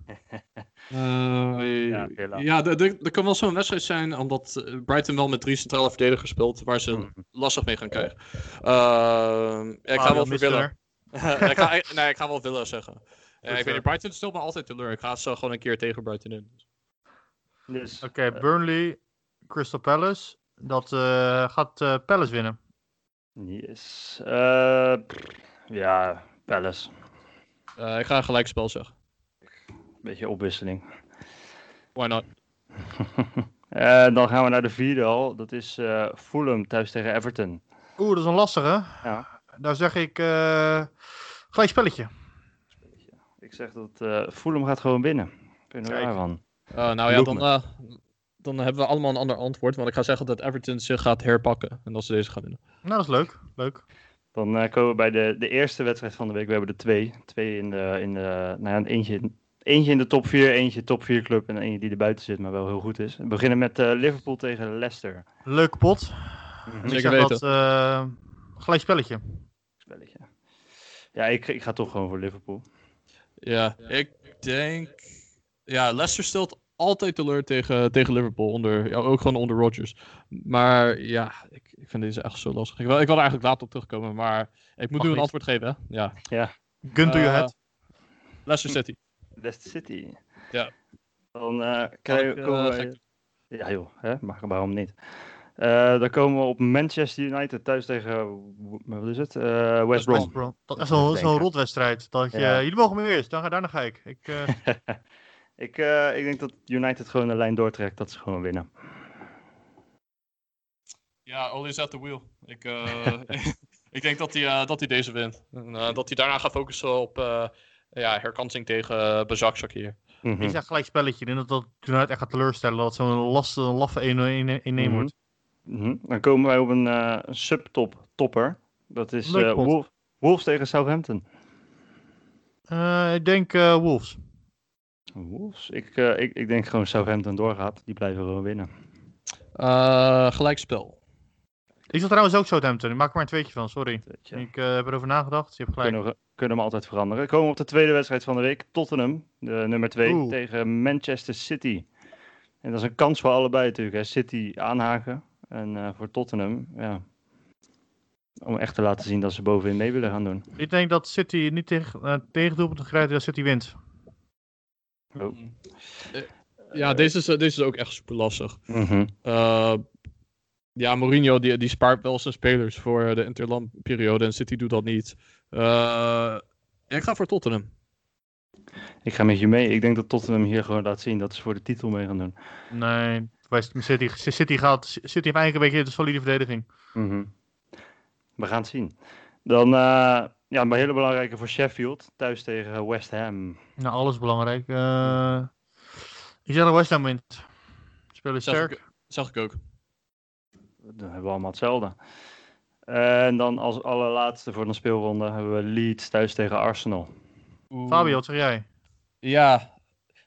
[laughs] ja, Villa. ja er- kan wel zo'n wedstrijd zijn, omdat eh, Brighton wel met drie centrale verdedigers speelt, waar ze Mhm. lastig mee gaan krijgen. Ehm, ja, ik ga voor Villa. [laughs] Ik ga, ik- nee, ik ga wel Villa zeggen. Ik weet niet, Brighton stelt me altijd teleur. Ik ga ze gewoon een keer tegen Brighton in. Dus, Oké, Burnley, Crystal Palace. Dat eh, gaat eh, Palace winnen. Yes. Eh, ja, Palace. Eh, ik ga een gelijkspel zeggen. Beetje opwisseling. Why not? [laughs] Eh, dan gaan we naar de vierde al. Dat is eh Fulham thuis tegen Everton. Oeh, dat is een lastige. Ja. Daar zeg ik eh gelijk spelletje. Ik zeg dat eh Fulham gaat gewoon winnen. Ik ben er Kijk. waar van. Eh, nou ja, dan, eh, dan hebben we allemaal een ander antwoord. Want ik ga zeggen dat Everton zich gaat herpakken. En dat ze deze gaan winnen. Nou, dat is leuk. Leuk. Dan eh, komen we bij de, de eerste wedstrijd van de week. We hebben er twee. Twee in de, in de nou ja, eentje, eentje in de top 4, eentje top 4 club en eentje die er buiten zit, maar wel heel goed is. We beginnen met eh, Liverpool tegen Leicester. Leuke pot. Mhm. Ik Zeker zeg weten. dat eh, gelijk spelletje. Spelletje. Ja, ik, ik ga toch gewoon voor Liverpool. Ja, ik denk... Ja, Leicester stelt altijd teleur tegen, tegen Liverpool. Onder, ja, ook gewoon onder Rodgers. Maar ja, ik, ik vind deze echt zo lastig. Ik wil, ik wil er eigenlijk later op terugkomen. Maar ik moet Mag nu een antwoord geven, hè? Ja. Gun to your Eh, head. Leicester City. Leicester City. Ja. Dan eh, Zal krijgen, eh, we... gek- Ja joh, hè? mag waarom niet. Eh, dan komen we op Manchester United thuis tegen, wat is het? Eh, West Brom. West Brom. Dat is zo'n zo'n rotwedstrijd. Dat je, Ja. Jullie mogen me eerst, dan ga daarna ga ik. ik eh, [laughs] ik, eh, ik denk dat United gewoon een lijn doortrekt, dat ze gewoon winnen. Ja, Oli is at the wheel. Ik, eh, [laughs] ik denk dat hij, eh, dat hij deze wint. En, eh, dat hij daarna gaat focussen op eh, ja, herkansing tegen uh, Bezakzak hier. Mhm. ik zeg gelijk spelletje. Ik denk dat dat United echt gaat teleurstellen. Dat het zo'n laffe 1-1 Mhm. wordt. Mhm. Dan komen wij op een eh, subtop topper. Dat is eh. Wolf, Wolves tegen Southampton. Eh, ik denk eh, Wolves. Wolves? Ik, eh, ik, ik denk gewoon Southampton doorgaat. Die blijven gewoon winnen. Eh, gelijkspel. Ik zat trouwens ook Southampton. Ik maak er maar een tweetje van, sorry. Ik eh, heb erover nagedacht. Je hebt gelijk. Kunnen, we, kunnen we altijd veranderen. Komen we op de tweede wedstrijd van de week. Tottenham, de nummer 2, Oeh. tegen Manchester City. En dat is een kans voor allebei natuurlijk. Hè. City aanhaken. En eh, voor Tottenham, ja. Om echt te laten zien dat ze bovenin mee willen gaan doen. Ik denk dat City niet tegen, uh, tegen doelpunten krijgt dat City wint. Oh. Eh, Ja, deze is, eh, deze is ook echt super lastig. Mhm. Eh, ja, Mourinho die, die spaart wel zijn spelers voor de interlandperiode en City doet dat niet. Eh, ik ga voor Tottenham. Ik ga met je mee. Ik denk dat Tottenham hier gewoon laat zien dat ze voor de titel mee gaan doen. Nee, West- City, City, gaat, City heeft eigenlijk een beetje de solide verdediging. Mhm. We gaan het zien. Dan uh, ja, een hele belangrijke voor Sheffield. Thuis tegen West Ham. Nou, alles belangrijk. Uh, ik zeg dat West Ham wint. Spelen Zag sterk. ik, zag ik ook. Dan hebben we allemaal hetzelfde. En dan als allerlaatste voor de speelronde hebben we Leeds thuis tegen Arsenal. Fabio, wat zeg jij? Ja,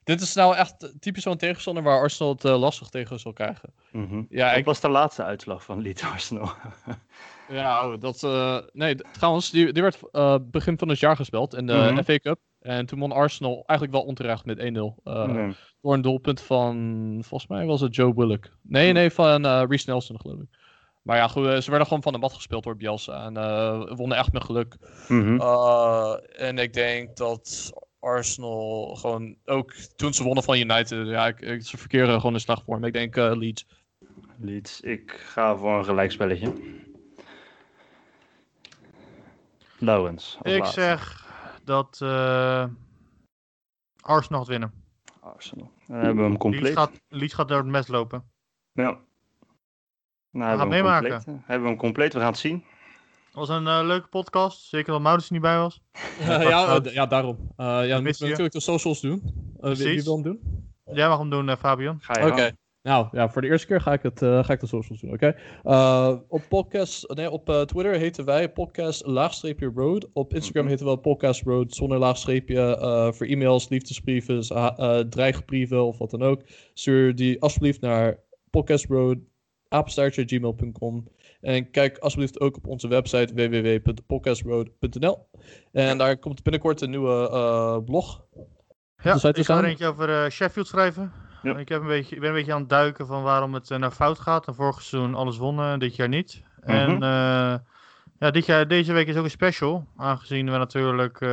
dit is nou echt typisch zo'n tegenstander waar Arsenal het uh, lastig tegen zal krijgen. Mm -hmm. ja, Wat ik... was de laatste uitslag van Leeds Arsenal? [laughs] ja, oh, dat. Uh, nee, trouwens, die, die werd uh, begin van het jaar gespeeld in de Mhm. mm -hmm. FA Cup. En toen won Arsenal eigenlijk wel onterecht met 1-0. nee. Door een doelpunt van, volgens mij was het Joe Willock. Nee, nee, van uh, Reece Nelson, geloof ik. Maar ja, goed, ze werden gewoon van de mat gespeeld door Bielsa. En uh, wonnen echt met geluk. Mm -hmm. uh, en ik denk dat Arsenal gewoon, ook toen ze wonnen van United, ja, ik, ik, ze verkeren gewoon in slagvorm. Ik denk uh, Leeds. Leeds, ik ga voor een gelijkspelletje. Lowens. Ik laatste. zeg dat eh, Arsenal gaat winnen. Arsenal. Dan hebben we hem Leeds compleet. gaat, Leeds gaat door het mes lopen. Ja. Nou, hebben gaan we hem meemaken. compleet. Hebben we hem compleet. We gaan het zien. Het was een eh, leuke podcast. Zeker dat Maurits er niet bij was. [laughs] ja, eh, ja, daarom. Eh ja, dan moeten we natuurlijk de socials doen. Eh, wie, wil hem doen? Jij mag hem doen, eh, Fabian. Ga je Oké. gang. Nou, ja, voor de eerste keer ga ik, het, eh, ga ik de socials doen, oké? Eh, op podcast, nee, op eh, Twitter heten wij podcast laagstreepje road. Op Instagram Mhm. heten we podcast road zonder laagstreepje. Voor e-mails, liefdesbrieven, dreigbrieven of wat dan ook. Stuur die alsjeblieft naar podcastroad, apenstaartje, gmail.com. En kijk alsjeblieft ook op onze website www.podcastroad.nl. En daar komt binnenkort een nieuwe blog. Ja, Dus ik ga er eentje over Sheffield schrijven. Ja. Ik, heb een beetje, ik ben een beetje aan het duiken van waarom het eh, nou fout gaat. En vorig seizoen alles wonnen, dit jaar niet. En Mhm. eh, ja, dit jaar, deze week is ook een special. Aangezien we natuurlijk eh,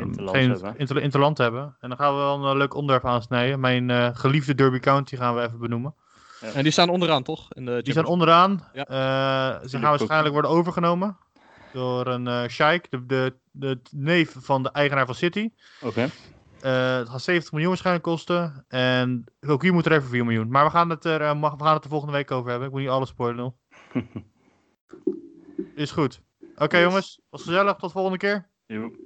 Interland geen hebben. inter- interland hebben. En dan gaan we wel een leuk onderwerp aansnijden. Mijn eh, geliefde Derby County gaan we even benoemen. En die staan onderaan, toch? In de Die staan onderaan. Ja. Eh, ze gaan waarschijnlijk worden overgenomen. Door een eh sheik, de, de, de neef van de eigenaar van City. Oké. Eh, het gaat 70 miljoen waarschijnlijk kosten. En ook hier moet er even 4 miljoen. Maar we gaan het er, eh, mag- we gaan het er volgende week over hebben. Ik moet niet alles spoilen. [laughs] Is goed. Oké jongens, was gezellig. Tot volgende keer. Joep.